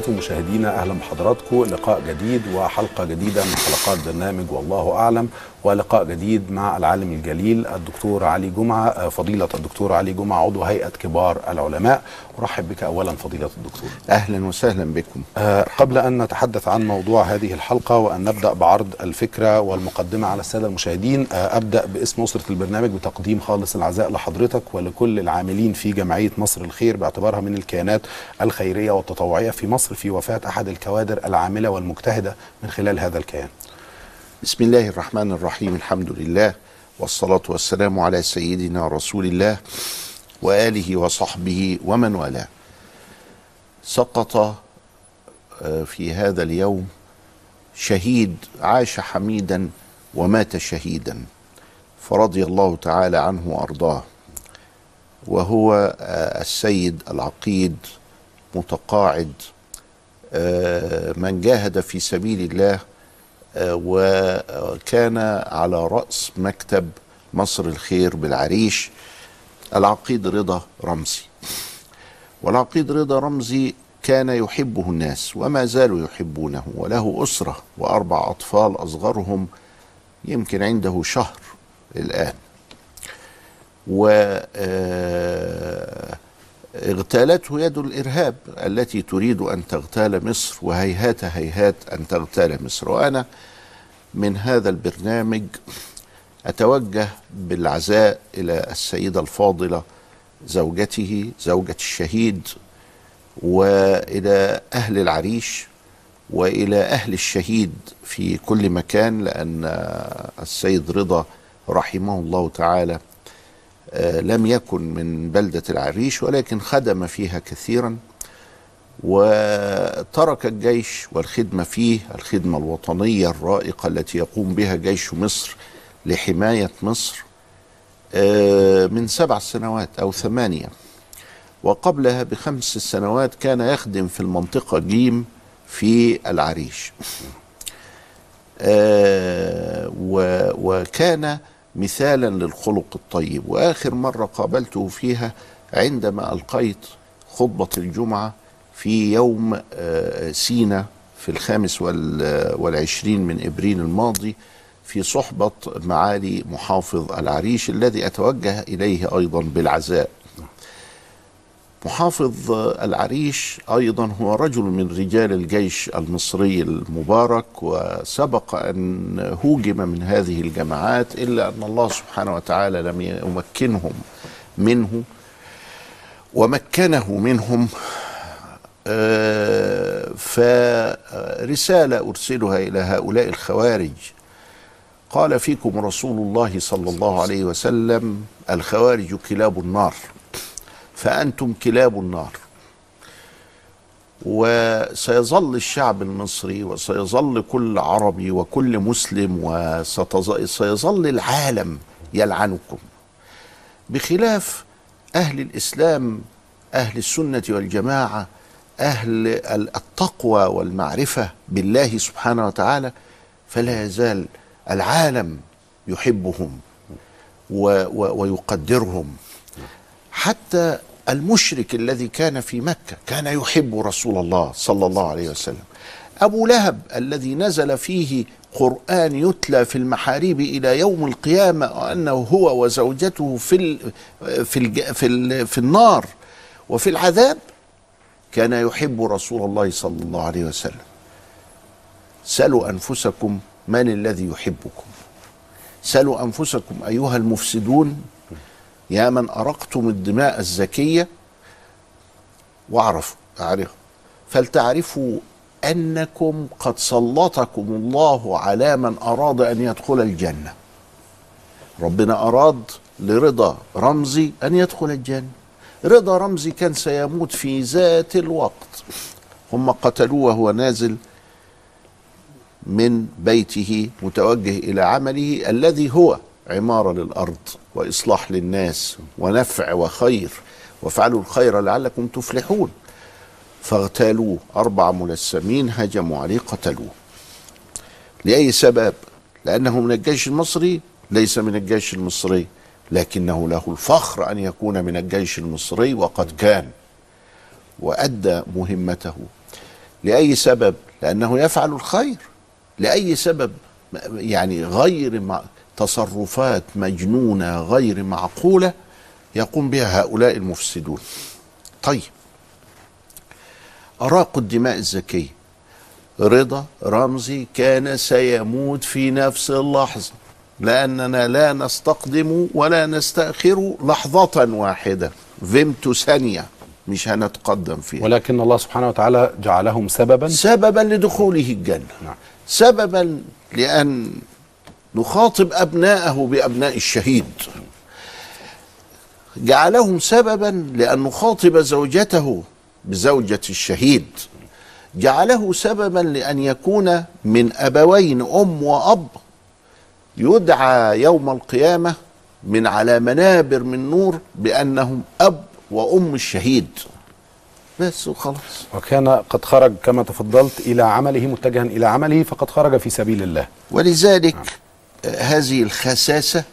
وبركاته مشاهدينا أهلا بحضراتكم. لقاء جديد وحلقة جديدة من حلقات برنامج والله أعلم. ولقاء جديد مع العالم الجليل الدكتور علي جمعة فضيلة الدكتور علي جمعة عضو هيئة كبار العلماء. أرحب بك أولا فضيلة الدكتور. أهلا وسهلا بكم. آه، قبل أن نتحدث عن موضوع هذه الحلقة وأن نبدأ بعرض الفكرة والمقدمة على السادة المشاهدين آه، أبدأ باسم أسرة البرنامج بتقديم خالص العزاء لحضرتك ولكل العاملين في جمعية مصر الخير باعتبارها من الكيانات الخيرية والتطوعية في مصر في وفاة أحد الكوادر العاملة والمجتهدة من خلال هذا الكيان. بسم الله الرحمن الرحيم الحمد لله والصلاة والسلام على سيدنا رسول الله وآله وصحبه ومن والاه سقط في هذا اليوم شهيد عاش حميدا ومات شهيدا فرضي الله تعالى عنه وأرضاه وهو السيد العقيد متقاعد من جاهد في سبيل الله وكان على رأس مكتب مصر الخير بالعريش العقيد رضا رمزي. والعقيد رضا رمزي كان يحبه الناس وما زالوا يحبونه وله أسرة وأربع أطفال أصغرهم يمكن عنده شهر الآن. و آه، اغتالته يد الإرهاب التي تريد أن تغتال مصر وهيهات هيهات أن تغتال مصر. وأنا من هذا البرنامج أتوجه بالعزاء إلى السيدة الفاضلة زوجته زوجة الشهيد وإلى أهل العريش وإلى أهل الشهيد في كل مكان لأن السيد رضا رحمه الله تعالى لم يكن من بلدة العريش ولكن خدم فيها كثيرا وترك الجيش والخدمة فيه الخدمة الوطنية الرائقة التي يقوم بها جيش مصر لحماية مصر آه، من سبع سنوات أو ثمانية. وقبلها بخمس سنوات كان يخدم في المنطقة جيم في العريش. آه، وكان مثالا للخلق الطيب. وآخر مرة قابلته فيها عندما ألقيت خطبة الجمعة في يوم آه، سينا في الخامس وال- والعشرين من إبريل الماضي في صحبة معالي محافظ العريش الذي أتوجه إليه أيضا بالعزاء. محافظ العريش أيضا هو رجل من رجال الجيش المصري المبارك وسبق أن هوجم من هذه الجماعات إلا أن الله سبحانه وتعالى لم يمكنهم منه ومكنه منهم آه، فرسالة أرسلها إلى هؤلاء الخوارج. قال فيكم رسول الله صلى الله عليه وسلم الخوارج كلاب النار. فأنتم كلاب النار. وسيظل الشعب المصري وسيظل كل عربي وكل مسلم وسيظل العالم يلعنكم. بخلاف أهل الإسلام أهل السنة والجماعة أهل التقوى والمعرفة بالله سبحانه وتعالى فلا يزال العالم يحبهم و- و- ويقدرهم. حتى المشرك الذي كان في مكة كان يحب رسول الله صلى الله عليه وسلم. أبو لهب الذي نزل فيه قرآن يتلى في المحاريب إلى يوم القيامة وأنه هو وزوجته في ال في الج في, ال في النار وفي العذاب كان يحب رسول الله صلى الله عليه وسلم. سلوا أنفسكم من الذي يحبكم؟ سلوا أنفسكم أيها المفسدون يا من أرقتم الدماء الزكية واعرفوا أعرفوا. فلتعرفوا أنكم قد سلطكم الله على من أراد أن يدخل الجنة. ربنا أراد لرضا رمزي أن يدخل الجنة. رضا رمزي كان سيموت في ذات الوقت. هم قتلوه وهو نازل من بيته متوجه إلى عمله الذي هو عمارة للأرض وإصلاح للناس ونفع وخير وافعلوا الخير لعلكم تفلحون. فاغتالوه أربع ملثمين هجموا عليه قتلوه. لأي سبب؟ لأنه من الجيش المصري؟ ليس من الجيش المصري لكنه له الفخر أن يكون من الجيش المصري وقد كان وأدى مهمته. لأي سبب؟ لأنه يفعل الخير. لأي سبب؟ يعني غير مع تصرفات مجنونة غير معقولة يقوم بها هؤلاء المفسدون. طيب. أراق الدماء الزكية رضا رمزي كان سيموت في نفس اللحظة لأننا لا نستقدم ولا نستأخر لحظة واحدة. فيمتو ثانية مش هنتقدم فيها. ولكن الله سبحانه وتعالى جعلهم سببا سببا لدخوله الجنة. نعم. سببا لأن نخاطب أبناءه بأبناء الشهيد. جعلهم سببا لأن نخاطب زوجته بزوجة الشهيد. جعله سببا لأن يكون من أبوين أم وأب. يدعى يوم القيامة من على منابر من نور بأنهم أب وأم الشهيد. بس وخلاص. وكان قد خرج كما تفضلت إلى عمله متجها إلى عمله فقد خرج في سبيل الله. ولذلك آه، هذه الخساسة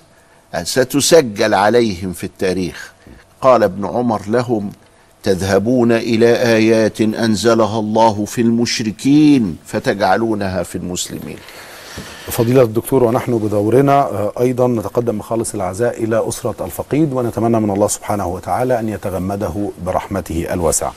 ستسجل عليهم في التاريخ. قال ابن عمر لهم تذهبون إلى آيات أنزلها الله في المشركين فتجعلونها في المسلمين. فضيلة الدكتور ونحن بدورنا آه، أيضا نتقدم بخالص العزاء إلى أسرة الفقيد ونتمنى من الله سبحانه وتعالى أن يتغمده برحمته الواسعة.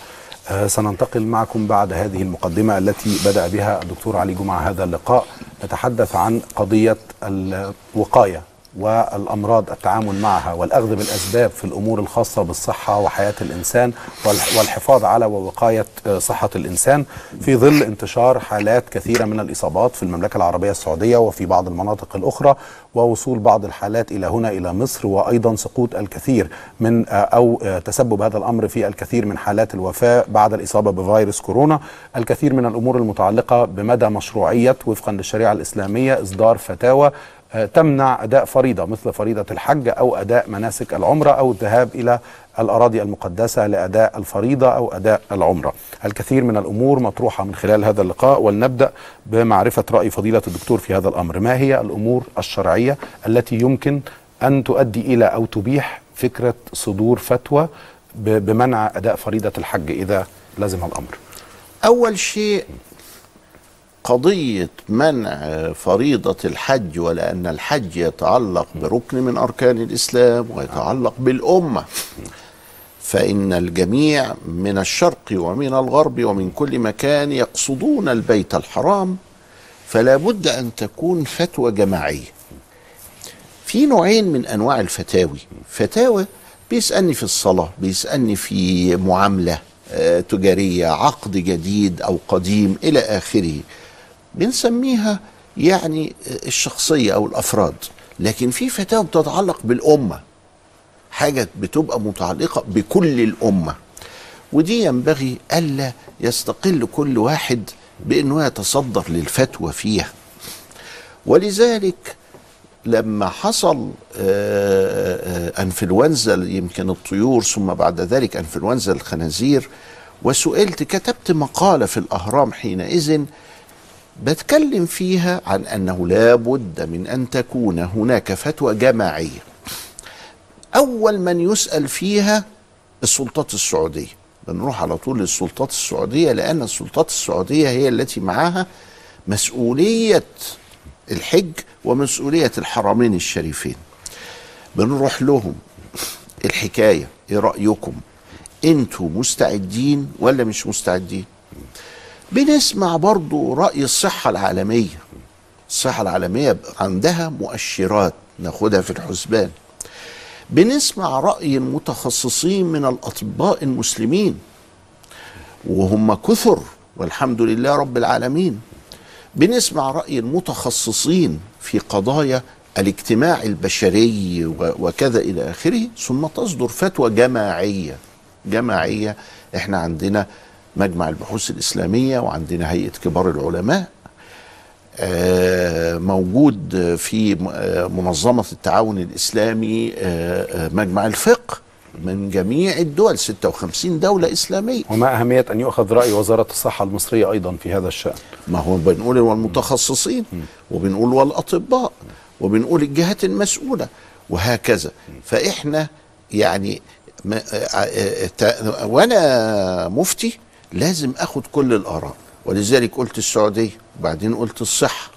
آه، سننتقل معكم بعد هذه المقدمة التي بدأ بها الدكتور علي جمعة هذا اللقاء. نتحدث عن قضية الوقاية. والأمراض التعامل معها والأخذ بالأسباب في الأمور الخاصة بالصحة وحياة الإنسان والح- والحفاظ على ووقاية آه، صحة الإنسان في ظل انتشار حالات كثيرة من الإصابات في المملكة العربية السعودية وفي بعض المناطق الأخرى ووصول بعض الحالات إلى هنا إلى مصر وأيضا سقوط الكثير من آه، أو آه، تسبب هذا الأمر في الكثير من حالات الوفاة بعد الإصابة بفيروس كورونا. الكثير من الأمور المتعلقة بمدى مشروعية وفقا للشريعة الإسلامية إصدار فتاوى تمنع أداء فريضة مثل فريضة الحج أو أداء مناسك العمرة أو الذهاب إلى الأراضي المقدسة لأداء الفريضة أو أداء العمرة. الكثير من الأمور مطروحة من خلال هذا اللقاء ولنبدأ بمعرفة رأي فضيلة الدكتور في هذا الأمر، ما هي الأمور الشرعية التي يمكن أن تؤدي إلى أو تبيح فكرة صدور فتوى بمنع أداء فريضة الحج إذا لزم الأمر. أول شيء قضية منع فريضة الحج ولأن الحج يتعلق بركن من أركان الإسلام ويتعلق بالأمة. فإن الجميع من الشرق ومن الغرب ومن كل مكان يقصدون البيت الحرام فلا بد أن تكون فتوى جماعية. في نوعين من أنواع الفتاوي. فتاوى بيسألني في الصلاة بيسألني في معاملة آه، تجارية عقد جديد أو قديم إلى آخره. بنسميها يعني الشخصية أو الأفراد. لكن في فتاوى بتتعلق بالأمة حاجة بتبقى متعلقة بكل الأمة. ودي ينبغي ألا يستقل كل واحد بأنه يتصدر للفتوى فيها. ولذلك لما حصل آه، آه، أنفلونزا يمكن الطيور ثم بعد ذلك أنفلونزا الخنازير وسئلت كتبت مقالة في الأهرام حينئذ بتكلم فيها عن أنه لا بد من أن تكون هناك فتوى جماعية. أول من يسأل فيها السلطات السعودية. بنروح على طول للسلطات السعودية لأن السلطات السعودية هي التي معاها مسؤولية الحج ومسؤولية الحرمين الشريفين. بنروح لهم الحكاية إيه رأيكم؟ أنتوا مستعدين ولا مش مستعدين؟ بنسمع برضو رأي الصحة العالمية. الصحة العالمية عندها مؤشرات ناخدها في الحسبان. بنسمع رأي المتخصصين من الأطباء المسلمين وهم كثر والحمد لله رب العالمين. بنسمع رأي المتخصصين في قضايا الاجتماع البشري وكذا إلى آخره ثم تصدر فتوى جماعية. جماعية إحنا عندنا مجمع البحوث الإسلامية وعندنا هيئة كبار العلماء آه، موجود في آه، منظمة التعاون الإسلامي آه، مجمع الفقه من جميع الدول 56 دولة إسلامية. وما أهمية أن يؤخذ رأي وزارة الصحة المصرية أيضا في هذا الشأن. ما هو بنقول والمتخصصين وبنقول والأطباء وبنقول الجهات المسؤولة وهكذا. فإحنا يعني وأنا مفتي لازم آخد كل الآراء. ولذلك قلت السعودية وبعدين قلت الصحة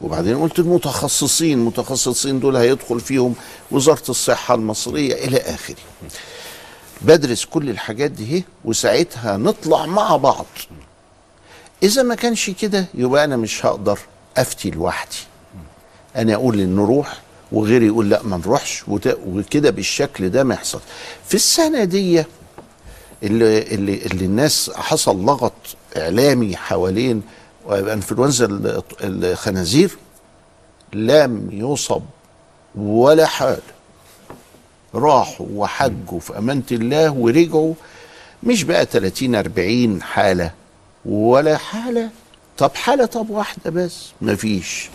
وبعدين قلت المتخصصين المتخصصين دول هيدخل فيهم وزارة الصحة المصرية إلى آخره. بدرس كل الحاجات دي اهي وساعتها نطلع مع بعض. إذا ما كانش كده يبقى أنا مش هقدر أفتي لوحدي. أنا أقول إن نروح وغيري يقول لا ما نروحش وكده بالشكل ده ما يحصل في السنة دي اللي, اللي, اللي الناس حصل لغط إعلامي حوالين انفلونزا ال- الخنازير لم يصب ولا حال. راحوا وحجوا في أمانة الله ورجعوا مش بقى 30 40 حالة ولا حالة. طب حالة طب واحدة بس مفيش.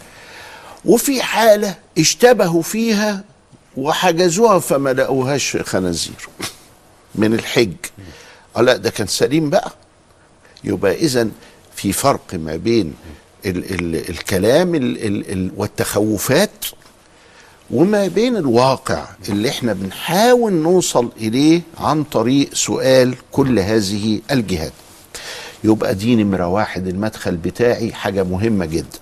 وفي حالة اشتبهوا فيها وحجزوها فما لقوهاش خنازير. من الحج. آه لا ده كان سليم بقى. يبقى اذا في فرق ما بين ال ال الكلام ال ال ال والتخوفات وما بين الواقع اللي إحنا بنحاول نوصل إليه عن طريق سؤال كل هذه الجهات. يبقى دي نمرة واحد المدخل بتاعي حاجة مهمة جدا.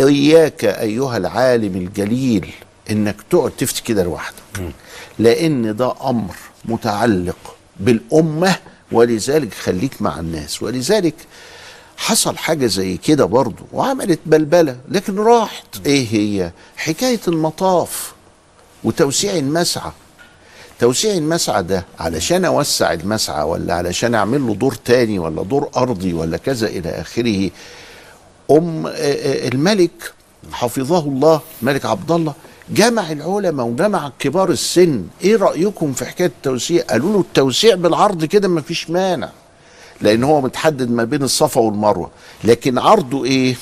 إياك أيها العالم الجليل إنك تقعد تفتي كده لوحدك. لأن ده أمر متعلق بالأمة ولذلك خليك مع الناس. ولذلك حصل حاجة زي كده برضو وعملت بلبلة لكن راحت. إيه هي؟ حكاية المطاف وتوسيع المسعى. توسيع المسعى ده علشان أوسع المسعى ولا علشان أعمل له دور تاني ولا دور أرضي ولا كذا إلى آخره. أم آه، آه، الملك حفظه الله الملك عبد الله جمع العلماء وجمع كبار السن. إيه رأيكم في حكاية التوسيع؟ قالوا له التوسيع بالعرض كده ما فيش مانع لأن هو متحدد ما بين الصفا والمروة. لكن عرضه إيه؟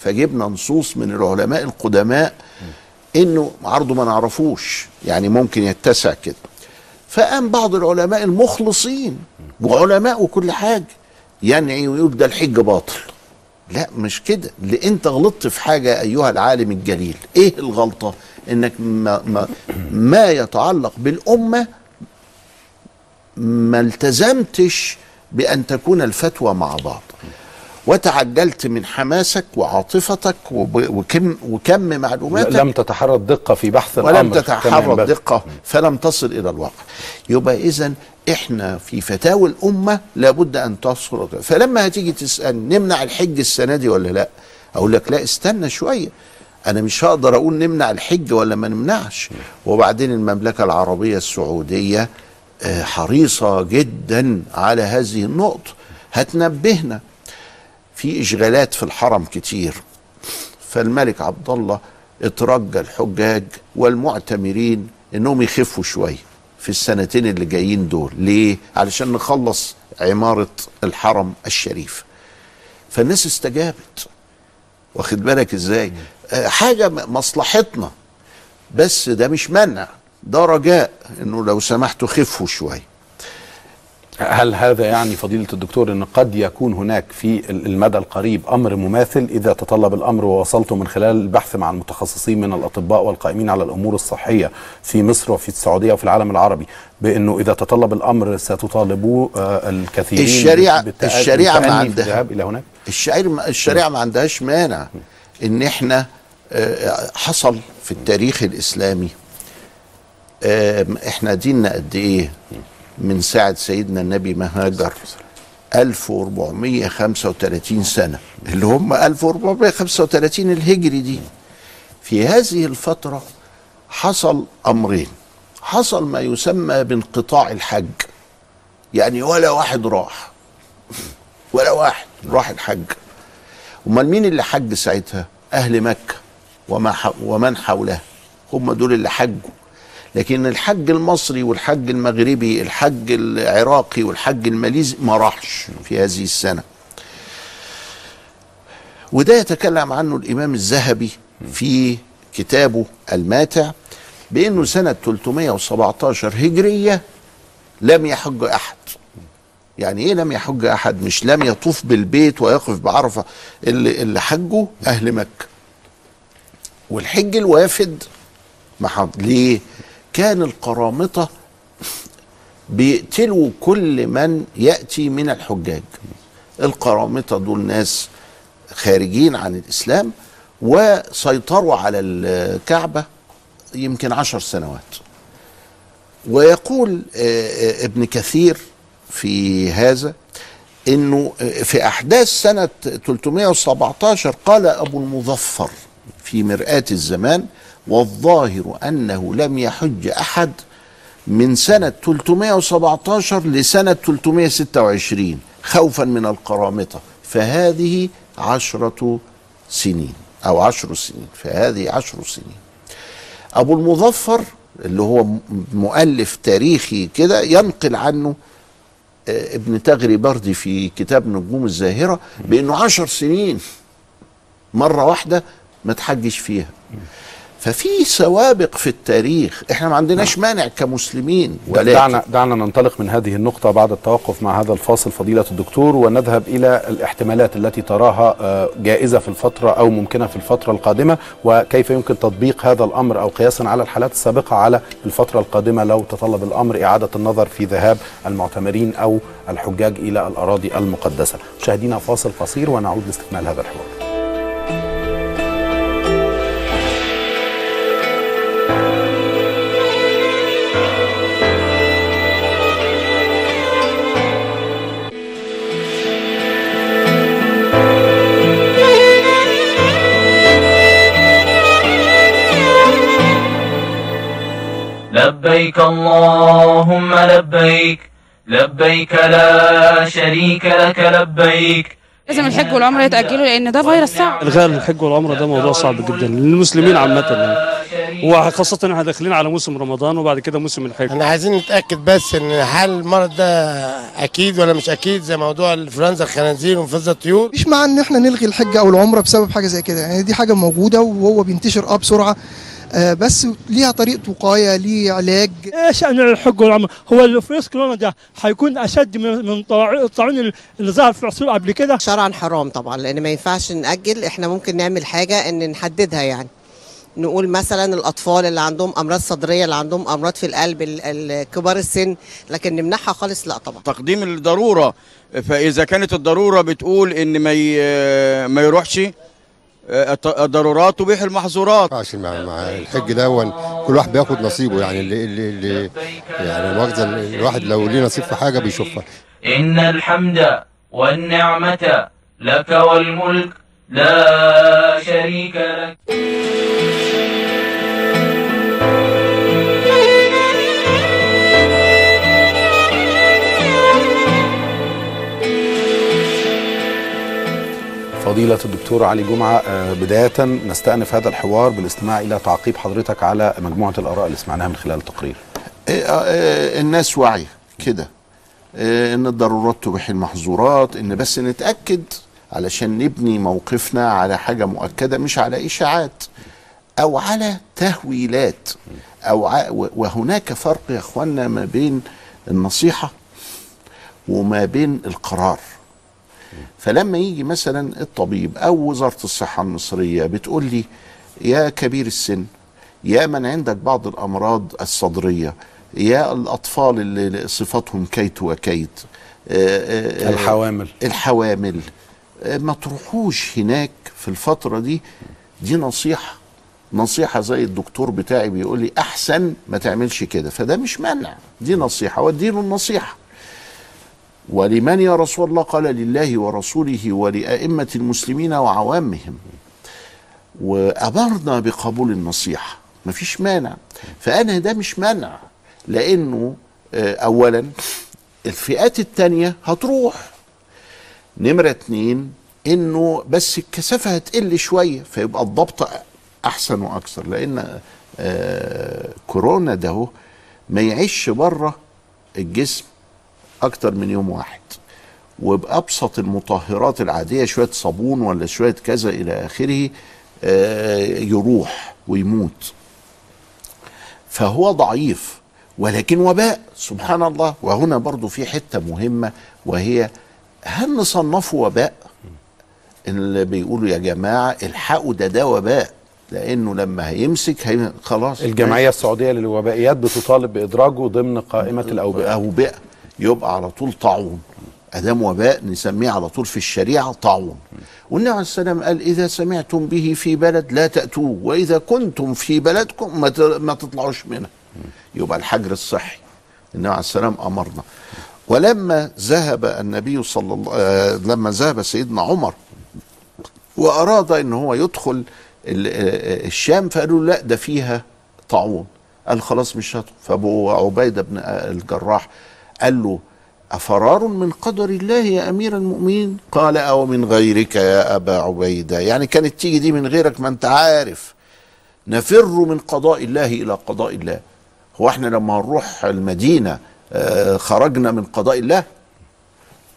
فجبنا نصوص من العلماء القدماء إنه عرضه ما نعرفوش يعني ممكن يتسع كده. فقام بعض العلماء المخلصين وعلماء وكل حاجة ينعي ده الحج باطل. لا مش كده. اللي انت غلطت في حاجة أيها العالم الجليل إيه الغلطة؟ انك ما, ما, ما يتعلق بالأمة ما التزمتش بأن تكون الفتوى مع بعض. وتعجلت من حماسك وعاطفتك وكم وكم معلوماتك. لم تتحرى الدقة في بحث ولم الأمر كما تتحرى. الدقة فلم تصل إلى الواقع. يبقى إذا إحنا في فتاوى الأمة لابد أن تصل. فلما هتيجي تسأل نمنع الحج السنة دي ولا لأ؟ أقول لك لا استنى شوية. أنا مش هقدر أقول نمنع الحج ولا ما نمنعش. وبعدين المملكة العربية السعودية آه، حريصة جدا على هذه النقطة. هتنبهنا. في إشغالات في الحرم كتير. فالملك عبد الله اترجى الحجاج والمعتمرين إنهم يخفوا شوية في السنتين اللي جايين دول. ليه؟ علشان نخلص عمارة الحرم الشريف. فالناس استجابت. واخد بالك إزاي؟ آه، حاجة مصلحتنا. بس ده مش منع. ده رجاء إنه لو سمحتوا خفوا شوية هل هذا يعني فضيلة الدكتور أن قد يكون هناك في المدى القريب أمر مماثل إذا تطلب الأمر ووصلت من خلال البحث مع المتخصصين من الأطباء والقائمين على الأمور الصحية في مصر وفي السعودية وفي العالم العربي بأنه إذا تطلب الأمر ستطالبوا آه، الكثيرين الشريعة- الشريعة ما عندها. إلى هناك الشريعة ما عندهاش مانع إن إحنا آه، حصل في التاريخ الإسلامي آم، إحنا ديننا قد إيه من ساعة سيدنا النبي ما هاجر 1435 سنة اللي هم 1435 الهجري دي. في هذه الفترة حصل أمرين. حصل ما يسمى بانقطاع الحج. يعني ولا واحد راح. ولا واحد راح الحج. أمال مين اللي حج ساعتها؟ أهل مكة وما ومن حولها. هم دول اللي حجوا. لكن الحج المصري والحج المغربي الحج العراقي والحج الماليزي ما راحش في هذه السنة. وده يتكلم عنه الإمام الذهبي في كتابه الماتع بأنه سنة 317 هجرية لم يحج أحد. يعني إيه لم يحج أحد؟ مش لم يطوف بالبيت ويقف بعرفة. اللي, اللي حجوا أهل مكة. والحج الوافد. ما ليه؟ كان القرامطة بيقتلوا كل من يأتي من الحجاج. القرامطة دول ناس خارجين عن الإسلام وسيطروا على الكعبة يمكن عشر سنوات. ويقول آه، آه، ابن كثير في هذا إنه آه، في أحداث سنة 317 قال أبو المظفر في مرآة الزمان والظاهر أنه لم يحج أحد من سنة 317 لسنة 326 خوفا من القرامطة. فهذه عشرة سنين أو عشر سنين. فهذه عشر سنين. أبو المظفر اللي هو مؤلف تاريخي كده ينقل عنه آه، ابن تغري بردي في كتاب نجوم الزاهرة بأنه عشر سنين مرة واحدة ما تحجش فيها. ففي سوابق في التاريخ. إحنا ما عندناش مانع كمسلمين ولكن دعنا دعنا ننطلق من هذه النقطة بعد التوقف مع هذا الفاصل فضيلة الدكتور ونذهب إلى الاحتمالات التي تراها آه، جائزة في الفترة أو ممكنة في الفترة القادمة وكيف يمكن تطبيق هذا الأمر أو قياسا على الحالات السابقة على الفترة القادمة لو تطلب الأمر إعادة النظر في ذهاب المعتمرين أو الحجاج إلى الأراضي المقدسة. مشاهدينا فاصل قصير ونعود لاستكمال هذا الحوار. لبيك اللهم لبيك لبيك لا شريك لك لبيك. لازم الحج والعمرة يتاجلوا لأن ده فيروس صعب. الغاء الحج والعمرة ده موضوع صعب جدا للمسلمين عامة يعني. وخاصة إن إحنا داخلين على موسم رمضان وبعد كده موسم الحج. إحنا عايزين نتأكد بس إن هل المرض ده أكيد ولا مش أكيد زي موضوع الانفلونزا الخنازير وانفلونزا الطيور؟ مش مع إن إحنا نلغي الحج أو العمرة بسبب حاجة زي كده. يعني دي حاجة موجودة وهو بينتشر آه بسرعة. بس ليها طريقة وقاية ليه علاج. إيش عن الحج والعمره؟ هو الفيروس كورونا ده هيكون أشد من من طاع- الطاعون اللي ظهر في العصور قبل كده؟ شرعا حرام طبعا لأن ما ينفعش نأجل. إحنا ممكن نعمل حاجة إن نحددها يعني. نقول مثلا الأطفال اللي عندهم أمراض صدرية اللي عندهم أمراض في القلب ال- ال- كبار السن لكن نمنعها خالص لا طبعا. تقديم الضرورة. فإذا كانت الضرورة بتقول إن ما ي- ما يروحش الضرورات تبيح المحظورات. ينفعش مع, مع الحج ده كل واحد بياخد نصيبه يعني اللي, اللي, اللي يعني مؤاخذة الواحد لو ليه نصيب في حاجة بيشوفها. إن الحمد والنعمة لك والملك لا شريك لك. فضيلة الدكتور علي جمعة آه، بداية نستأنف هذا الحوار بالاستماع إلى تعقيب حضرتك على مجموعة الآراء اللي سمعناها من خلال التقرير. آه، آه، الناس واعيه كده إن الضرورات تبيح المحظورات إن بس نتأكد علشان نبني موقفنا على حاجة مؤكدة مش على إشاعات أو على تهويلات أو ع... وهناك فرق يا اخوانا ما بين النصيحة وما بين القرار. فلما يجي مثلا الطبيب أو وزارة الصحة المصرية بتقول لي يا كبير السن يا من عندك بعض الأمراض الصدرية يا الأطفال اللي صفاتهم كيت وكيت آه، آه، الحوامل. الحوامل. آه، ما تروحوش هناك في الفترة دي. دي نصيحة نصيحة زي الدكتور بتاعي بيقول لي أحسن ما تعملش كده. فده مش منع دي نصيحة والدين النصيحة. ولمن يا رسول الله؟ قال لله ورسوله ولأئمة المسلمين وعوامهم. وأمرنا بقبول النصيحة. مفيش مانع. فأنا ده مش منع لأنه آه، أولا الفئات التانية هتروح. نمرة اتنين إنه بس الكثافة هتقل شوية فيبقى الضبط أحسن وأكثر. لأن آه كورونا ده ما يعيش بره الجسم. أكتر من يوم واحد. وبأبسط المطهرات العادية شوية صابون ولا شوية كذا إلى آخره آه يروح ويموت. فهو ضعيف ولكن وباء سبحان الله. وهنا برضو في حتة مهمة وهي هل نصنفه وباء؟ اللي بيقولوا يا جماعة الحقوا ده ده وباء لأنه لما هيمسك هي خلاص. الجمعية السعودية للوبائيات بتطالب بإدراجه ضمن قائمة الأوبئة. أوبئة. يبقى على طول طاعون. أدام وباء نسميه على طول في الشريعة طاعون. والنبي عليه السلام قال إذا سمعتم به في بلد لا تأتوه وإذا كنتم في بلدكم ما تطلعوش منها يبقى الحجر الصحي. النبي عليه السلام أمرنا. ولما ذهب النبي صلى الله آه لما ذهب سيدنا عمر وأراد إن هو يدخل آه، الشام فقالوا لا ده فيها طاعون. قال خلاص مش هدخل. فأبو عبيدة بن آه، الجراح قال له أفرار من قدر الله يا أمير المؤمنين؟ قال أو من غيرك يا أبا عبيدة. يعني كانت تيجي دي من غيرك ما أنت عارف. نفر من قضاء الله إلى قضاء الله. هو إحنا لما نروح المدينة آه، خرجنا من قضاء الله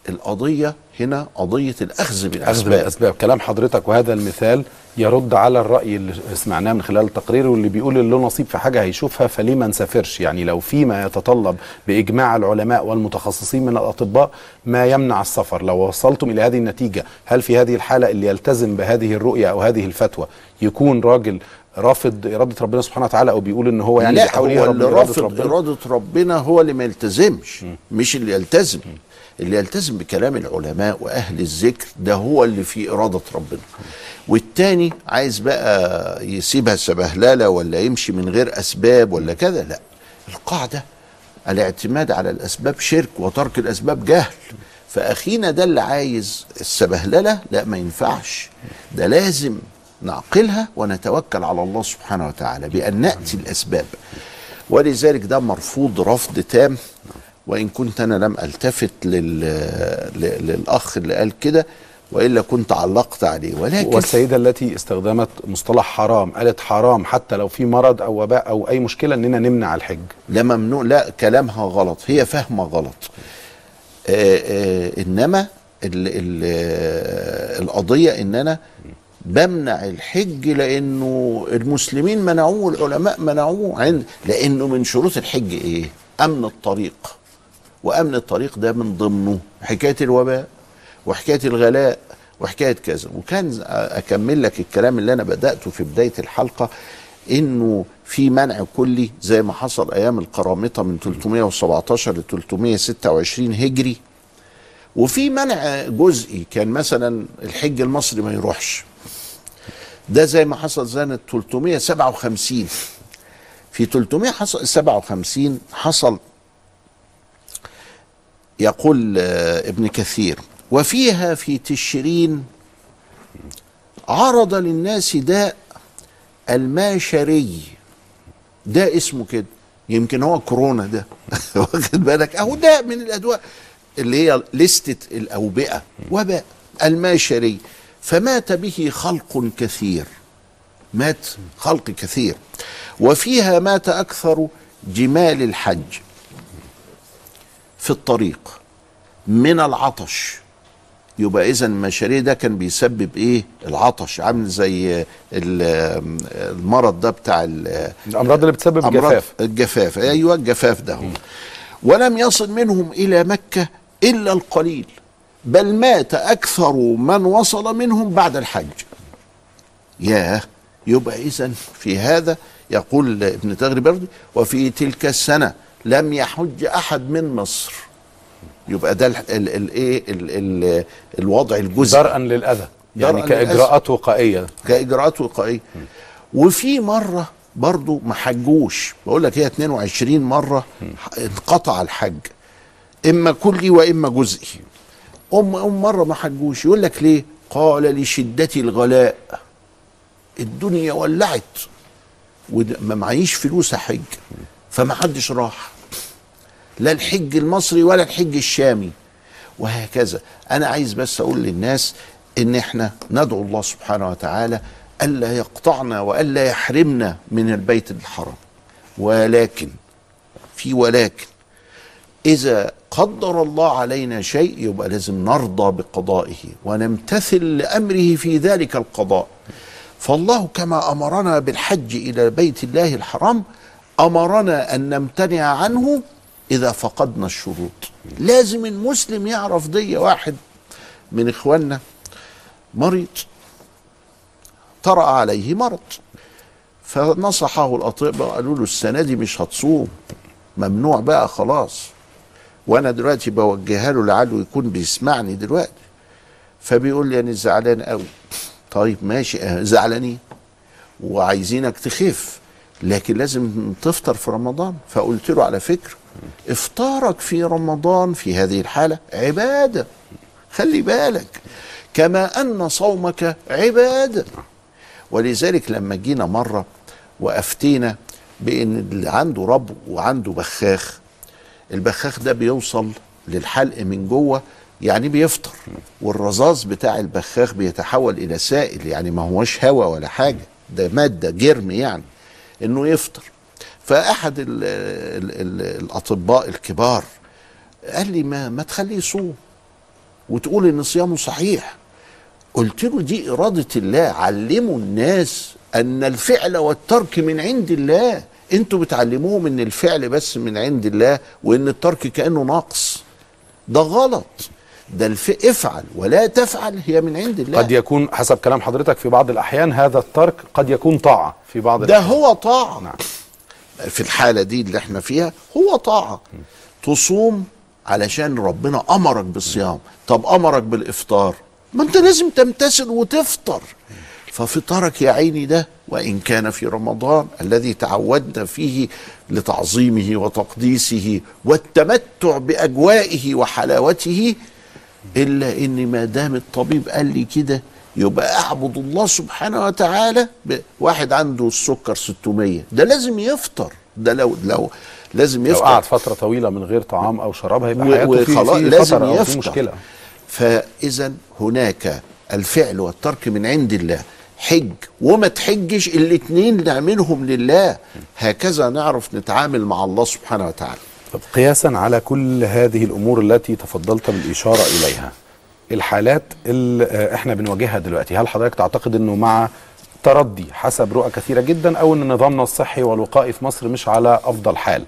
القضية هنا قضية الأخذ أخذ بالأسباب. بالأسباب كلام حضرتك وهذا المثال يرد على الرأي اللي سمعناه من خلال التقرير واللي بيقول اللي له نصيب في حاجة هيشوفها فليه ما نسافرش؟ يعني لو فيما يتطلب بإجماع العلماء والمتخصصين من الأطباء ما يمنع السفر. لو وصلتم إلى هذه النتيجة هل في هذه الحالة اللي يلتزم بهذه الرؤية أو هذه الفتوى يكون راجل رافض إرادة ربنا سبحانه وتعالى أو بيقول إن هو يعني لا هو اللي من إرادة رافض ربنا؟ إرادة ربنا هو اللي ما يلتزمش مش اللي يلتزم. اللي يلتزم بكلام العلماء وأهل الذكر ده هو اللي في إرادة ربنا. والتاني عايز بقى يسيبها سبهللة ولا يمشي من غير أسباب ولا كذا لا. القاعدة الاعتماد على الأسباب شرك وترك الأسباب جهل. فأخينا ده اللي عايز السبهللة لا ما ينفعش. ده لازم نعقلها ونتوكل على الله سبحانه وتعالى بأن نأتي الأسباب. ولذلك ده مرفوض رفض تام. وإن كنت أنا لم ألتفت لل... للأخ اللي قال كده وإلا كنت علقت عليه. ولكن والسيدة التي استخدمت مصطلح حرام قالت حرام حتى لو في مرض أو وباء أو أي مشكلة إننا نمنع الحج. لا ممنوع لا كلامها غلط هي فاهمة غلط. آه آه إنما ال ال آه القضية ان أنا بمنع الحج لأنه المسلمين منعوه والعلماء منعوه عند لأنه من شروط الحج إيه؟ أمن الطريق. وأمن الطريق ده من ضمنه حكاية الوباء وحكاية الغلاء وحكاية كذا. وكان أكمل لك الكلام اللي أنا بدأته في بداية الحلقة إنه في منع كلي زي ما حصل أيام القرامطة من 317 ل 326 هجري. وفي منع جزئي كان مثلا الحج المصري ما يروحش. ده زي ما حصل سنه 357 في 357 حصل يقول آه، ابن كثير وفيها في تشرين عرض للناس داء الماشري. ده اسمه كده يمكن هو كورونا ده. واخد بالك؟ أهو ده من الأدواء اللي هي لستة الأوبئة. وباء الماشري. فمات به خلق كثير. مات خلق كثير. وفيها مات أكثر جمال الحج. في الطريق من العطش. يبقى اذا المشاريع ده كان بيسبب إيه؟ العطش. عامل زي ال- المرض ده بتاع ال- الأمراض اللي بتسبب أمراض جفاف الجفاف. أيوه الجفاف ده هو. ولم يصل منهم إلى مكة إلا القليل. بل مات أكثر من وصل منهم بعد الحج. ياه. يبقى اذا في هذا يقول ابن تغري بردي وفي تلك السنة لم يحج أحد من مصر. يبقى ده ال- ال- الايه ال- ال- الوضع الجزئي. درءا للأذى يعني درءاً كإجراءات وقائية. كإجراءات وقائية. وفي مرة برضو ما حجوش. بقول لك هي 22 مرة انقطع الحج. إما كلي وإما جزئي. ام أم مرة ما حجوش. يقول لك ليه؟ قال لشدة الغلاء. الدنيا ولعت. وما معيش فلوس أحج. فما حدش راح. لا الحج المصري ولا الحج الشامي. وهكذا. أنا عايز بس أقول للناس إن إحنا ندعو الله سبحانه وتعالى ألا يقطعنا وألا يحرمنا من البيت الحرام. ولكن في ولكن إذا قدر الله علينا شيء يبقى لازم نرضى بقضائه ونمتثل لأمره في ذلك القضاء. فالله كما أمرنا بالحج إلى بيت الله الحرام أمرنا أن نمتنع عنه إذا فقدنا الشروط. لازم المسلم يعرف دي واحد من إخواننا مريض طرأ عليه مرض. فنصحه الأطباء قالوا له السنة دي مش هتصوم. ممنوع بقى خلاص. وأنا دلوقتي بوجهها له لعله يكون بيسمعني دلوقتي. فبيقول لي أنا زعلان قوي. طيب ماشي آه زعلانين. وعايزينك تخف لكن لازم تفطر في رمضان. فقلت له على فكرة افطارك في رمضان في هذه الحالة عبادة. خلي بالك. كما أن صومك عبادة. ولذلك لما جينا مرة وأفتينا بأن اللي عنده رب وعنده بخاخ. البخاخ ده بيوصل للحلق من جوه يعني بيفطر. والرذاذ بتاع البخاخ بيتحول إلى سائل يعني ما هوش هواء ولا حاجة. ده مادة جرم يعني. إنه يفطر. فأحد ال ال ال الأطباء الكبار قال لي ما ما تخليه يصوم وتقول إن صيامه صحيح. قلت له دي إرادة الله علموا الناس أن الفعل والترك من عند الله. أنتوا بتعلموهم إن الفعل بس من عند الله وإن الترك كأنه نقص ده غلط. ده الف... افعل ولا تفعل هي من عند الله. قد يكون حسب كلام حضرتك في بعض الأحيان هذا الترك قد يكون طاعة في بعض ده الأحيان. هو طاعة. نعم. في الحالة دي اللي إحنا فيها هو طاعة. تصوم علشان ربنا أمرك بالصيام. طب أمرك بالإفطار. ما انت لازم تمتثل وتفطر. ففطرك يا عيني ده وإن كان في رمضان الذي تعودنا فيه لتعظيمه وتقديسه والتمتع بأجوائه وحلاوته إلا إن ما دام الطبيب قال لي كده يبقى أعبد الله سبحانه وتعالى واحد عنده السكر 600 ده لازم يفطر. ده لو لو لازم لو يفطر. قعد فترة طويلة من غير طعام أو شراب هيبقى حياته في, وخلاص في لازم يفطر. مشكلة. فاذا هناك الفعل والترك من عند الله. حج. وما تحجش الاتنين نعملهم لله. هكذا نعرف نتعامل مع الله سبحانه وتعالى. طب قياسا على كل هذه الأمور التي تفضلت بالإشارة إليها. الحالات اللي آه، إحنا بنواجهها دلوقتي. هل حضرتك تعتقد إنه مع تردي حسب رؤى كثيرة جدا أو إن نظامنا الصحي والوقائي في مصر مش على أفضل حال؟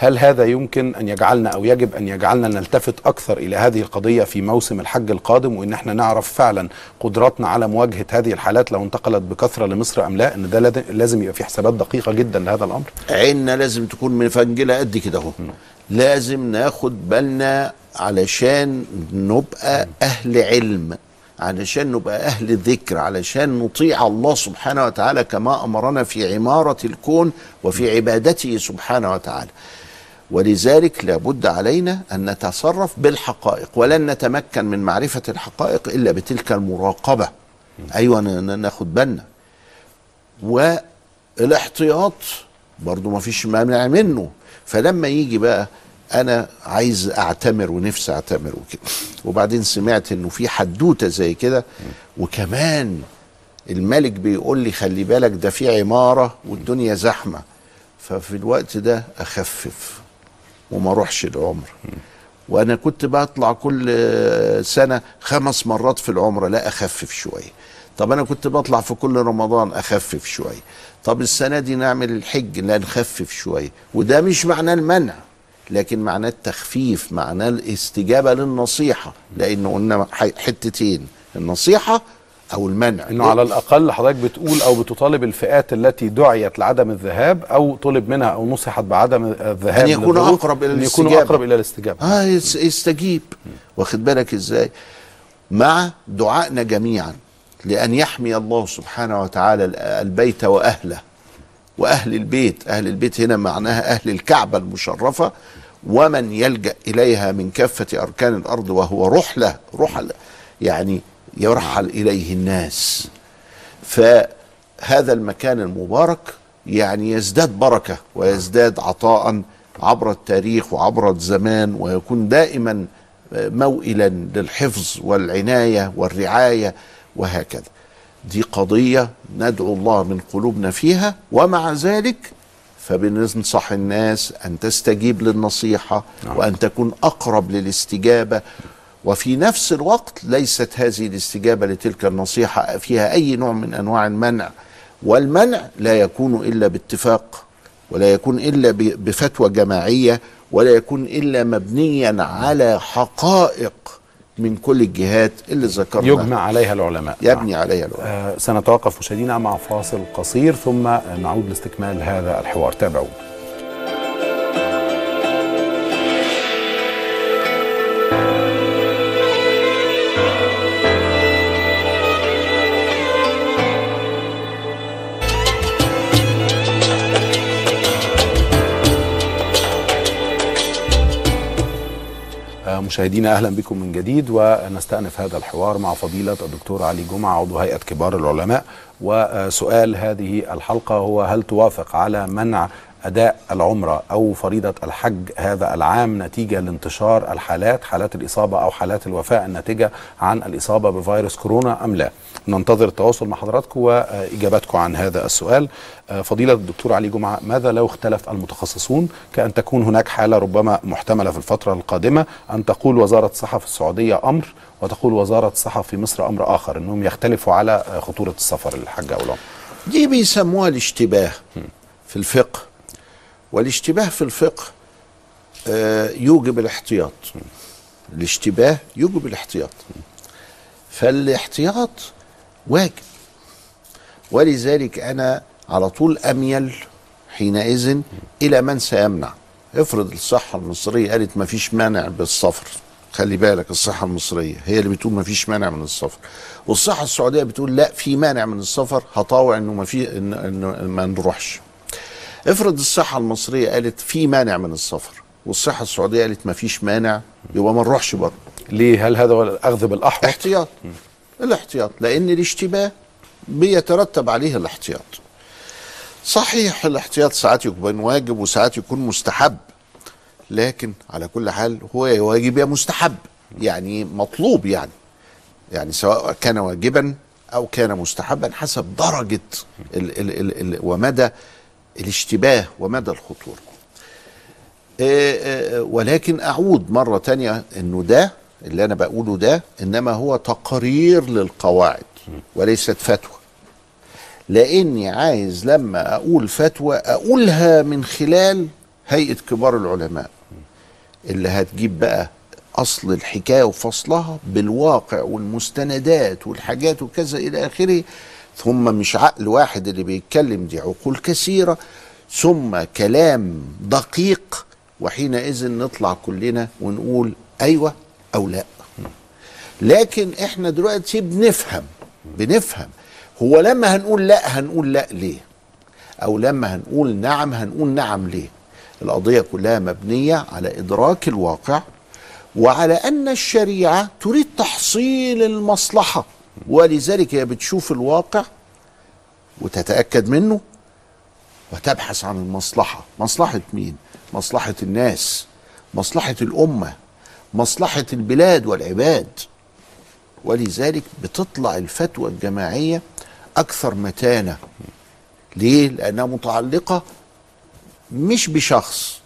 هل هذا يمكن أن يجعلنا أو يجب أن يجعلنا نلتفت أكثر إلى هذه القضية في موسم الحج القادم وإن إحنا نعرف فعلا قدراتنا على مواجهة هذه الحالات لو انتقلت بكثرة لمصر أم لا؟ إن ده لازم يبقى في حسابات دقيقة جدا لهذا الأمر. عيننا لازم تكون مفنجله قد كده أهو. لازم ناخد بالنا علشان نبقى أهل علم علشان نبقى أهل ذكر علشان نطيع الله سبحانه وتعالى كما أمرنا في عمارة الكون وفي عبادته سبحانه وتعالى. ولذلك لابد علينا أن نتصرف بالحقائق ولن نتمكن من معرفة الحقائق إلا بتلك المراقبة. أيوه ناخد بالنا. والاحتياط برضو ما فيش مانع منه. فلما يجي بقى أنا عايز أعتمر ونفسي أعتمر وكده. وبعدين سمعت إنه في حدوتة زي كده وكمان الملك بيقول لي خلي بالك ده في عمارة والدنيا زحمة. ففي الوقت ده أخفف وما أروحش العمر. وأنا كنت بطلع كل سنة خمس مرات في العمره لا أخفف شوية. طب أنا كنت بطلع في كل رمضان أخفف شوية طب السنة دي نعمل الحج لا نخفف شوية وده مش معناه المنع لكن معناه التخفيف معناه الاستجابة للنصيحة. لأنه قلنا حتتين النصيحة أو المنع. إنه على الأقل حضرتك بتقول أو بتطالب الفئات التي دعيت لعدم الذهاب أو طلب منها أو نصحت بعدم الذهاب أن يكونوا للظروف، أقرب إلى أن يكونوا الاستجابة. أقرب إلى الاستجابة. آه يس- يستجيب. واخد بالك إزاي؟ مع دعائنا جميعا. لأن يحمي الله سبحانه وتعالى ال- البيت وأهله وأهل البيت. أهل البيت هنا معناها أهل الكعبة المشرفة ومن يلجأ إليها من كافة أركان الأرض وهو رحلة رحل يعني يرحل إليه الناس. فهذا المكان المبارك يعني يزداد بركة ويزداد عطاء عبر التاريخ وعبر الزمان ويكون دائما موئلا للحفظ والعناية والرعاية. وهكذا. دي قضية ندعو الله من قلوبنا فيها ومع ذلك فبننصح الناس أن تستجيب للنصيحة وأن تكون أقرب للاستجابة. وفي نفس الوقت ليست هذه الاستجابة لتلك النصيحة فيها أي نوع من أنواع المنع. والمنع لا يكون إلا باتفاق ولا يكون إلا ب- بفتوى جماعية ولا يكون إلا مبنيا على حقائق. من كل الجهات اللي ذكرنا يجمع عليها العلماء. يبني عليها العلماء. آه سنتوقف مشاهدينا مع فاصل قصير ثم نعود لاستكمال هذا الحوار. تابعونا. مشاهدينا أهلا بكم من جديد ونستأنف هذا الحوار مع فضيلة الدكتور علي جمعة عضو هيئة كبار العلماء. وسؤال هذه الحلقة هو هل توافق على منع أداء العمرة أو فريضة الحج هذا العام نتيجة لانتشار الحالات حالات الإصابة أو حالات الوفاة الناتجة عن الإصابة بفيروس كورونا أم لا؟ ننتظر التواصل مع حضراتكم وإجاباتكم عن هذا السؤال. آه، فضيلة الدكتور علي جمعة ماذا لو اختلف المتخصصون كأن تكون هناك حالة ربما محتملة في الفترة القادمة؟ أن تقول وزارة الصحة في السعودية أمر وتقول وزارة الصحة في مصر أمر آخر أنهم يختلفوا على خطورة السفر للحج أو العمرة دي بيسموها الاشتباه في الفقه. والاشتباه في الفقه آه، يوجب الاحتياط. الاشتباه يوجب الاحتياط. فالاحتياط واجب. ولذلك أنا على طول أميل حينئذ إلى من سيمنع. افرض الصحة المصرية قالت ما فيش مانع بالسفر خلي بالك الصحة المصرية هي اللي بتقول ما فيش مانع من السفر والصحة السعودية بتقول لا في مانع من السفر هطاوع إنه ما في إن إنه ما نروحش. افرض الصحة المصرية قالت في مانع من السفر والصحة السعودية قالت ما فيش مانع يبقى ما نروحش برضه. ليه؟ هل هذا هو الأخذ بالأحوط احتياط. الاحتياط لأن الاشتباه بيترتب عليه الاحتياط. صحيح الاحتياط ساعات يكون واجب وساعات يكون مستحب لكن على كل حال هو يا واجب يا مستحب يعني مطلوب يعني. يعني سواء كان واجبا أو كان مستحبا حسب درجة ال ال ال ال ومدى الاشتباه ومدى الخطورة. ولكن أعود مرة تانية إنه ده اللي أنا بقوله ده إنما هو تقرير للقواعد وليست فتوى. لأني عايز لما أقول فتوى أقولها من خلال هيئة كبار العلماء اللي هتجيب بقى أصل الحكاية وفصلها بالواقع والمستندات والحاجات وكذا إلى آخره ثم مش عقل واحد اللي بيتكلم دي عقول كثيرة ثم كلام دقيق وحينئذ نطلع كلنا ونقول أيوه أو لا. لكن إحنا دلوقتي بنفهم بنفهم. هو لما هنقول لا هنقول لا ليه؟ أو لما هنقول نعم هنقول نعم ليه؟ القضية كلها مبنية على إدراك الواقع وعلى أن الشريعة تريد تحصيل المصلحة. ولذلك هي بتشوف الواقع وتتأكد منه وتبحث عن المصلحة. مصلحة مين؟ مصلحة الناس. مصلحة الأمة. مصلحة البلاد والعباد. ولذلك بتطلع الفتوى الجماعية أكثر متانة. ليه؟ لأنها متعلقة مش بشخص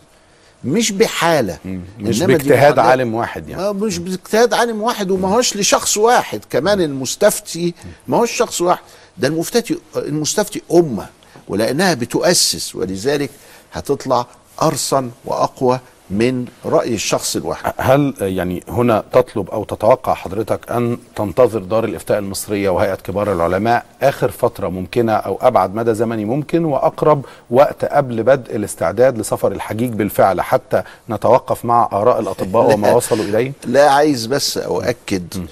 مش بحالة. مش باجتهاد عالم واحد يعني. آه، مش باجتهاد عالم واحد وما هوش لشخص واحد. كمان المستفتي ما هوش شخص واحد. ده المفتي المستفتي أمة ولأنها بتؤسس. ولذلك هتطلع أرصن وأقوى من رأي الشخص الواحد هل يعني هنا تطلب أو تتوقع حضرتك أن تنتظر دار الإفتاء المصرية وهيئة كبار العلماء آخر فترة ممكنة أو أبعد مدى زمني ممكن وأقرب وقت قبل بدء الاستعداد لسفر الحجيج بالفعل حتى نتوقف مع آراء الأطباء وما وصلوا إليه؟ لا عايز بس أؤكد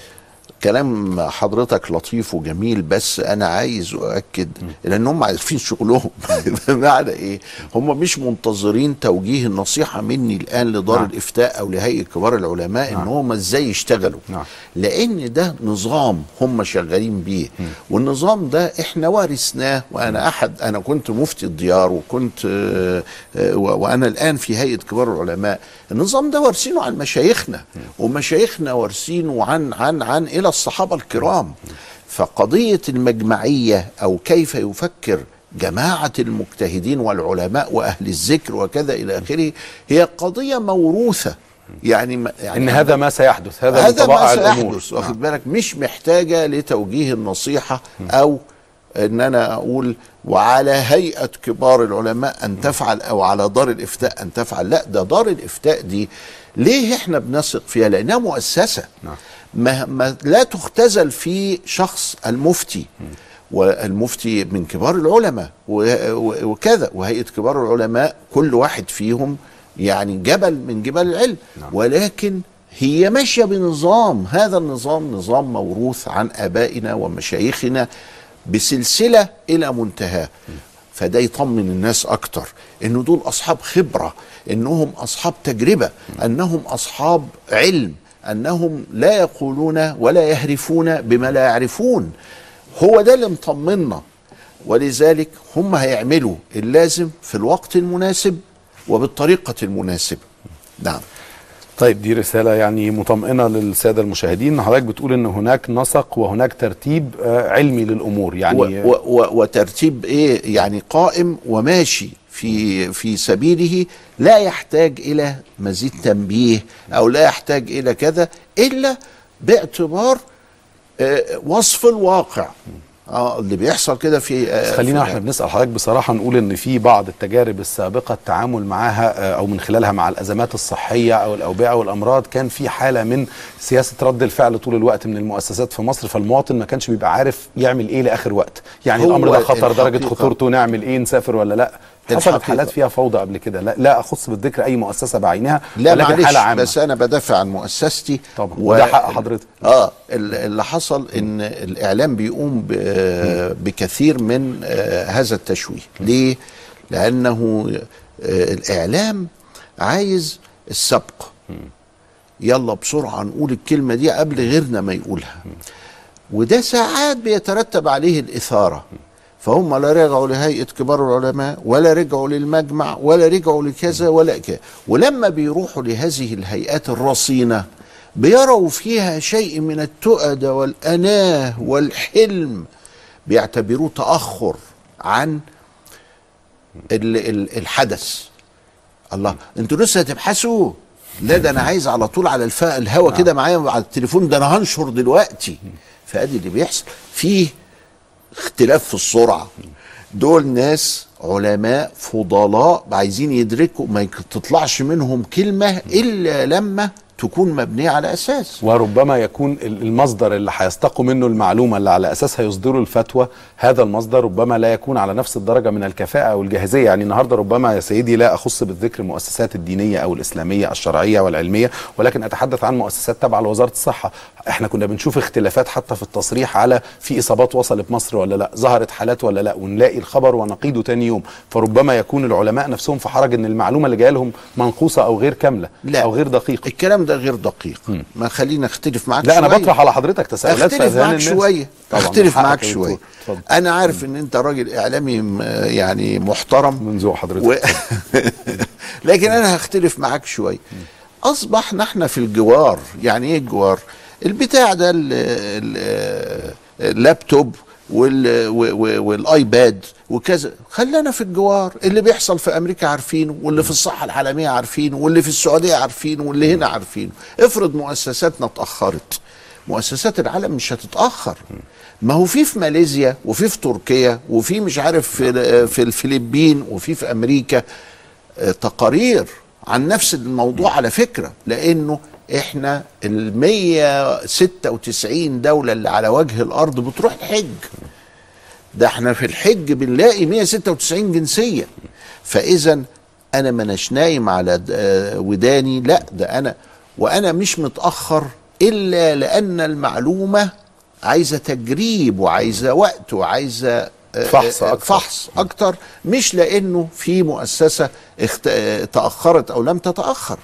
كلام حضرتك لطيف وجميل بس أنا عايز أؤكد لأن هم عارفين شغلهم بمعنى إيه هم مش منتظرين توجيه النصيحة مني الآن لدار نعم. نعم. الإفتاء أو لهيئة كبار العلماء نعم. ان هم إزاي يشتغلوا نعم. لأن ده نظام هم شغالين بيه والنظام ده إحنا ورثناه وأنا أحد أنا كنت مفتي الديار وكنت آه، وأنا الآن في هيئة كبار العلماء النظام ده وارثينه عن مشايخنا ومشايخنا وارثينه عن عن عن إلى الصحابة الكرام فقضية المجمعية أو كيف يفكر جماعة المجتهدين والعلماء وأهل الذكر وكذا إلى آخره هي قضية موروثة. يعني, يعني إن هذا ما سيحدث هذا, هذا ما طبائع الأمور. سيحدث واخد بالك؟ مش محتاجة لتوجيه النصيحة أو إن أنا أقول وعلى هيئة كبار العلماء أن تفعل أو على دار الإفتاء أن تفعل. لا ده دار الإفتاء دي ليه إحنا بنثق فيها؟ لأنها مؤسسة. ما, ما لا تختزل في شخص المفتي والمفتي من كبار العلماء وكذا. وهيئة كبار العلماء كل واحد فيهم يعني جبل من جبال العلم. ولكن هي ماشية بنظام. هذا النظام نظام موروث عن آبائنا ومشايخنا. بسلسلة إلى منتهاه فده يطمن الناس أكتر إن دول أصحاب خبرة إنهم أصحاب تجربة أنهم أصحاب علم أنهم لا يقولون ولا يهرفون بما لا يعرفون. هو ده اللي مطمنا ولذلك هم هيعملوا اللازم في الوقت المناسب وبالطريقة المناسبة. نعم. طيب دي رسالة يعني مطمئنة للسادة المشاهدين. حضرتك بتقول إن هناك نسق وهناك ترتيب آه، علمي للأمور يعني و و وترتيب إيه؟ يعني قائم وماشي في في سبيله لا يحتاج إلى مزيد تنبيه أو لا يحتاج إلى كذا إلا باعتبار آه، وصف الواقع. آه اللي بيحصل كده في آه، خلينا إحنا بنسأل حضرتك بصراحة نقول إن في بعض التجارب السابقة التعامل معاها آه، أو من خلالها مع الأزمات الصحية أو الأوبئة والأمراض كان في حالة من سياسة رد الفعل طول الوقت من المؤسسات في مصر فالمواطن ما كانش بيبقى عارف يعمل إيه لآخر وقت. يعني الأمر ده خطر درجة خطورته نعمل إيه نسافر ولا لأ. حصلت. حالات فيها فوضى قبل كده. لا, لا أخص بالذكر أي مؤسسة بعينها لا ولكن معلش حالة عامة. بس أنا بدافع عن مؤسستي. طبعا. وده حق حضرتك. آه ال- اللي حصل إن الإعلام بيقوم ب- بكثير من آه، هذا التشويه. ليه؟ لأنه آه، الإعلام عايز السبق. يلا بسرعة نقول الكلمة دي قبل غيرنا ما يقولها. وده ساعات بيترتب عليه الإثارة. فهم لا رجعوا لهيئة كبار العلماء ولا رجعوا للمجمع ولا رجعوا لكذا ولا كذا ولما بيروحوا لهذه الهيئات الرصينة بيروا فيها شيء من التؤد والأناه والحلم. بيعتبروه تأخر عن ال- ال- الحدث. الله أنتوا لسه هتبحثوا؟ لا ده أنا عايز على طول على. الهوا كده معايا على التليفون ده أنا هنشر دلوقتي. فأدي اللي بيحصل. فيه اختلاف في السرعة. دول ناس علماء فضلاء عايزين يدركوا ما تطلعش منهم كلمة إلا لما تكون مبنية على أساس. وربما يكون ال- المصدر اللي هيستقوا منه المعلومة اللي على أساسها يصدروا الفتوى هذا المصدر ربما لا يكون على نفس الدرجة من الكفاءة والجاهزيه يعني النهارده ربما يا سيدي لا أخص بالذكر المؤسسات الدينية أو الإسلامية الشرعية والعلمية ولكن أتحدث عن مؤسسات تابعة لوزارة الصحة. إحنا كنا بنشوف اختلافات حتى في التصريح على في إصابات وصلت مصر ولا لا ظهرت حالات ولا لا ونلاقي الخبر ونقيده تاني يوم. فربما يكون العلماء نفسهم في حرج إن المعلومة اللي جاية لهم منقوصة أو غير كاملة لا. أو غير دقيقة. الكلام ده غير دقيق. ما خلينا اختلف معاك لا أنا شوية. بطرح على حضرتك تساؤلات اختلف معاك شوية. اختلف معاك شوية. أنا عارف إن أنت راجل إعلامي يعني محترم. من ذوق حضرتك. و... لكن أنا هختلف معاك شوية. أصبح نحن في الجوار. يعني إيه الجوار؟ البتاع ده ال- ال- والآيباد وكذا. خلينا في الجوار. اللي بيحصل في أمريكا عارفينه واللي في الصحة العالمية عارفينه واللي في السعودية عارفينه واللي هنا عارفينه افرض مؤسساتنا اتأخرت. مؤسسات العالم مش هتتأخر. ما هو في في ماليزيا وفي في تركيا وفي مش عارف في في الفلبين وفي في أمريكا. آه، تقارير عن نفس الموضوع على فكرة لأنه إحنا ال 196 دولة اللي على وجه الأرض بتروح الحج. ده إحنا في الحج بنلاقي 196 جنسية. فإذا أنا مناش نايم على آه، وداني لا ده أنا وأنا مش متأخر إلا لأن المعلومة عايزة تجريب وعايزة وقت وعايزة آه، فحص آه، أكتر. فحص أكتر. مش لأنه في مؤسسة اخت... آه، تأخرت أو لم تتأخر.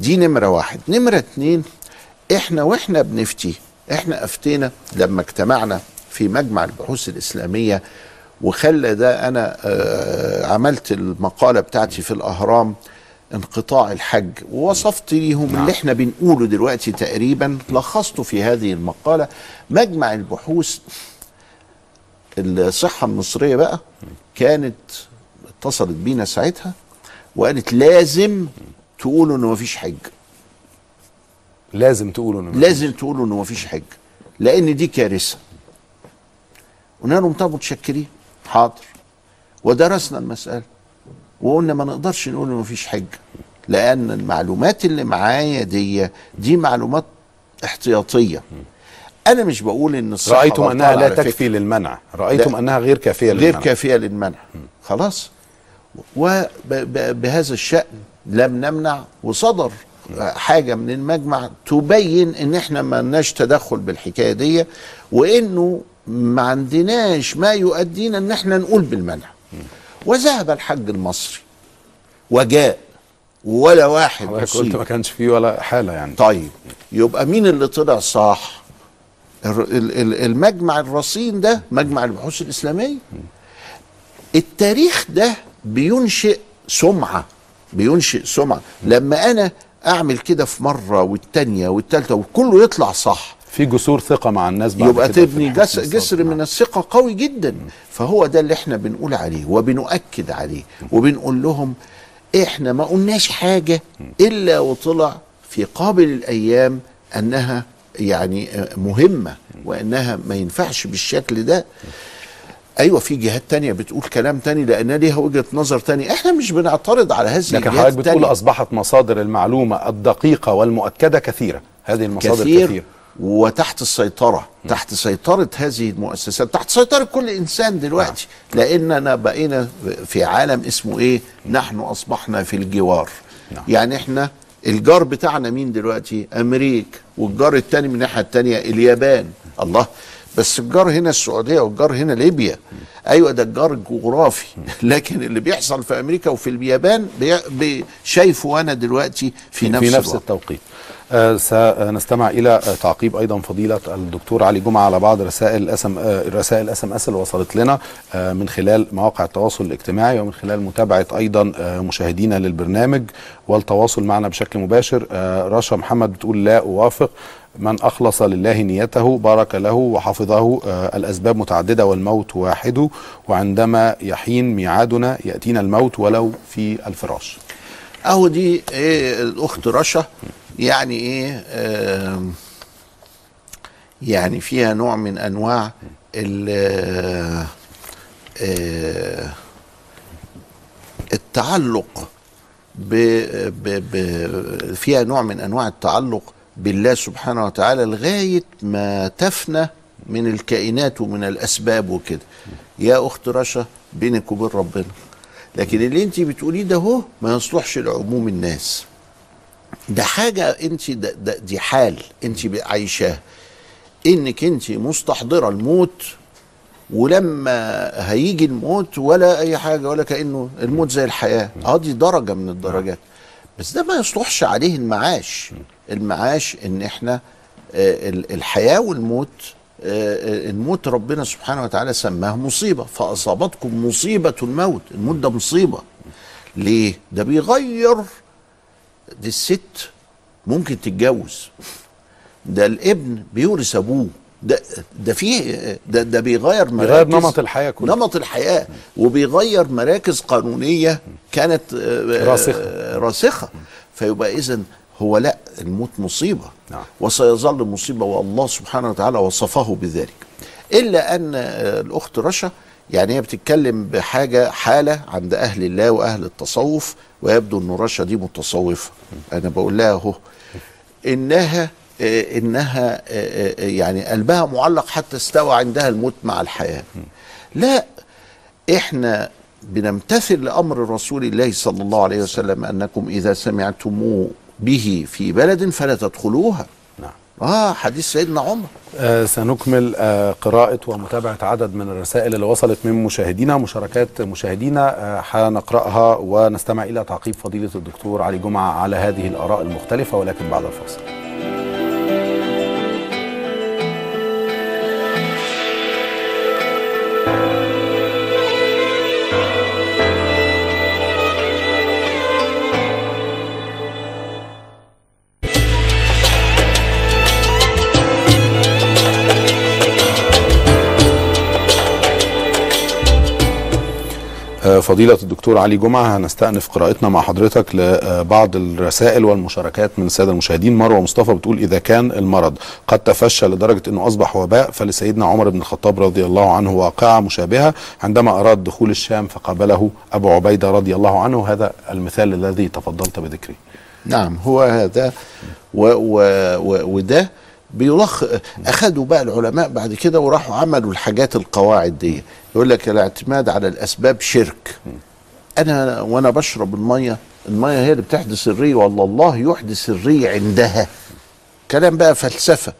دي نمرة واحد. نمرة اتنين إحنا وإحنا بنفتي إحنا أفتينا لما اجتمعنا في مجمع البحوث الإسلامية وخلى ده أنا آه، عملت المقالة بتاعتي في الأهرام انقطاع الحج ووصفت ليهم اللي إحنا بنقوله دلوقتي تقريبا لخصته في هذه المقالة مجمع البحوث الصحة المصرية بقى كانت اتصلت بينا ساعتها وقالت لازم تقولوا إنه مفيش حج. لازم تقولوا إنه لازم تقولوا إنه مفيش حج. لأن دي كارثة. قلنا لهم طب متشكرين. حاضر. ودرسنا المسألة. وقلنا ما نقدرش نقول إنه مفيش حج. لأن المعلومات اللي معايا دي دي معلومات احتياطية. أنا مش بقول إن الصحة رأيتم أنها لا على فكرة. تكفي للمنع. رأيتم. أنها غير كافية غير للمنع. كافية للمنع. خلاص. وبهذا الشأن لم نمنع وصدر حاجة من المجمع تبين إن إحنا ما لناش تدخل بالحكاية دي وإنه ما عندناش ما يؤدينا إن إحنا نقول بالمنع. وذهب الحج المصري وجاء ولا واحد. قلت ما كانش فيه ولا حالة يعني. طيب يبقى مين اللي طلع صح المجمع الرصين ده مجمع البحوث الإسلامية. التاريخ ده بينشئ سمعة. بينشئ سمعة. لما أنا أعمل كده في مرة والتانية والتالتة وكله يطلع صح في جسور ثقة مع الناس بعد يبقى تبني الحكم جس الصادق. جسر من الثقة قوي جدا. فهو ده اللي إحنا بنقول عليه وبنؤكد عليه وبنقول لهم إحنا ما قلناش حاجة إلا وطلع في قابل الأيام أنها يعني مهمة وأنها ما ينفعش بالشكل ده. أيوه في جهات تانية بتقول كلام تاني لأن ليها وجهة نظر تاني. إحنا مش بنعترض على هذه لكن حضرتك بتقول التانية. أصبحت مصادر المعلومة الدقيقة والمؤكدة كثيرة. هذه المصادر كثير, كثيرة. وتحت السيطرة تحت سيطرة هذه المؤسسات تحت سيطرة كل إنسان دلوقتي. لأننا بقينا في عالم اسمه إيه؟ نحن أصبحنا في الجوار. يعني إحنا الجار بتاعنا مين دلوقتي؟ أمريكا والجار التاني من الناحية التانية اليابان. الله. بس الجار هنا السعودية والجار هنا ليبيا. أيوة ده الجار الجغرافي. لكن اللي بيحصل في أمريكا وفي اليابان بي- شايفه أنا دلوقتي في نفس في نفس الوقت. التوقيت. آه سنستمع إلى تعقيب أيضا فضيلة الدكتور علي جمعة على بعض رسائل الاسم آه رسائل SMS اللي وصلت لنا آه من خلال مواقع التواصل الاجتماعي ومن خلال متابعة أيضا آه مشاهدينا للبرنامج والتواصل معنا بشكل مباشر. آه رشا محمد بتقول لا أوافق. من أخلص لله نيته بارك له وحفظه آه الأسباب متعددة والموت واحد وعندما يحين ميعادنا يأتينا الموت ولو في الفراش. أهو دي إيه الأخت رشا يعني إيه آم، يعني فيها نوع من أنواع ال آه، التعلق ب ب ب فيها نوع من أنواع التعلق بالله سبحانه وتعالى لغاية ما تفنى من الكائنات ومن الأسباب وكده. يا أخت رشا بينك وبين ربنا. لكن اللي انت بتقوليه ده هو ما يصلحش لعموم الناس. ده حاجة انت ده ده دي حال انت عايشاه انك انت مستحضرة الموت ولما هيجي الموت ولا أي حاجة ولا كأنه الموت زي الحياة. آه دي درجة من الدرجات. بس ده ما يصلحش عليه المعاش. المعاش ان إحنا آه، ال- الحياة والموت آه، آه، الموت ربنا سبحانه وتعالى سماه مصيبة فأصابتكم مصيبة الموت الموت ده مصيبة. ليه؟ ده بيغير دي الست ممكن تتجوز. ده الابن بيورث أبوه. ده ده فيه ده ده بيغير مراكز بيغير نمط الحياة كله. نمط الحياة وبيغير مراكز قانونية كانت راسخة. آه، راسخة. فيبقى اذا هو لأ الموت مصيبة. نعم. وسيظل مصيبة والله سبحانه وتعالى وصفه بذلك. إلا أن آه، الأخت رشا يعني هي بتتكلم بحاجة حالة عند أهل الله وأهل التصوف ويبدو إن رشا دي متصوفة. أنا بقول لها أهو إنها آه، إنها آه، يعني قلبها معلق حتى استوى عندها الموت مع الحياة. لا إحنا بنمتثل لأمر رسول الله صلى الله عليه وسلم أنكم إذا سمعتموه به في بلد فلا تدخلوها. نعم. آه حديث سيدنا عمر. آه سنكمل آه قراءة ومتابعة عدد من الرسائل اللي وصلت من مشاهدينا مشاركات مشاهدينا آه هنقرأها ونستمع إلى تعقيب فضيلة الدكتور علي جمعة على هذه الآراء المختلفة ولكن بعد الفاصل. فضيلة الدكتور علي جمعة هنستأنف قراءتنا مع حضرتك لبعض الرسائل والمشاركات من السادة المشاهدين. مروة مصطفى بتقول إذا كان المرض قد تفشى لدرجة أنه أصبح وباء فلسيدنا عمر بن الخطاب رضي الله عنه واقعة مشابهة. عندما أراد دخول الشام فقابله أبو عبيدة رضي الله عنه. هذا المثال الذي تفضلت بذكره. نعم هو هذا. و و و وده بيلخ أخذوا بقى العلماء بعد كده وراحوا عملوا الحاجات القواعد دي. يقول لك الاعتماد على الأسباب شرك. أنا وأنا بشرب المية المية هي اللي بتحدث الري والله الله يحدث الري عندها. كلام بقى فلسفة.